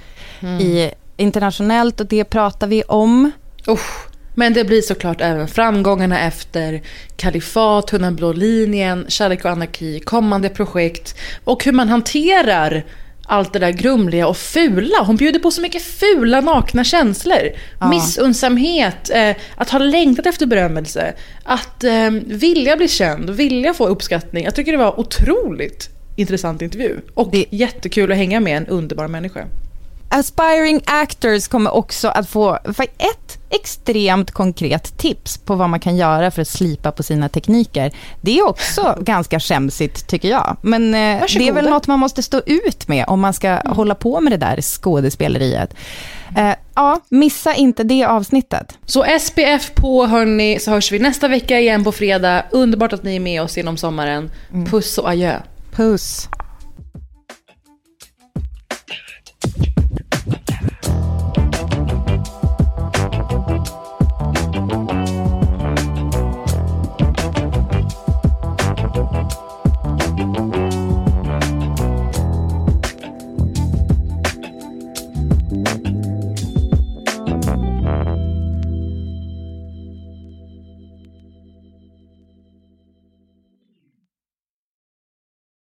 i internationellt och det pratar vi om. Usch. Men det blir såklart även framgångarna efter Kalifat, Tunna blå linjen, Kärlek och anarki, kommande projekt och hur man hanterar allt det där grumliga och fula. Hon bjuder på så mycket fula nakna känslor. Missunnsamhet, eh, att ha längtat efter berömmelse, att eh, vilja bli känd, vilja få uppskattning. Jag tycker det var otroligt intressant intervju. Och Det- jättekul att hänga med en underbar människa. Aspiring actors kommer också att få ett extremt konkret tips på vad man kan göra för att slipa på sina tekniker. Det är också <laughs> ganska skämsigt tycker jag. Men eh, det är Varsågoda. väl något man måste stå ut med om man ska hålla på med det där skådespeleriet. Eh, ja, missa inte det avsnittet. Så SPF på hörni, så hörs vi nästa vecka igen på fredag. Underbart att ni är med oss genom sommaren. Puss och adjö. Puss.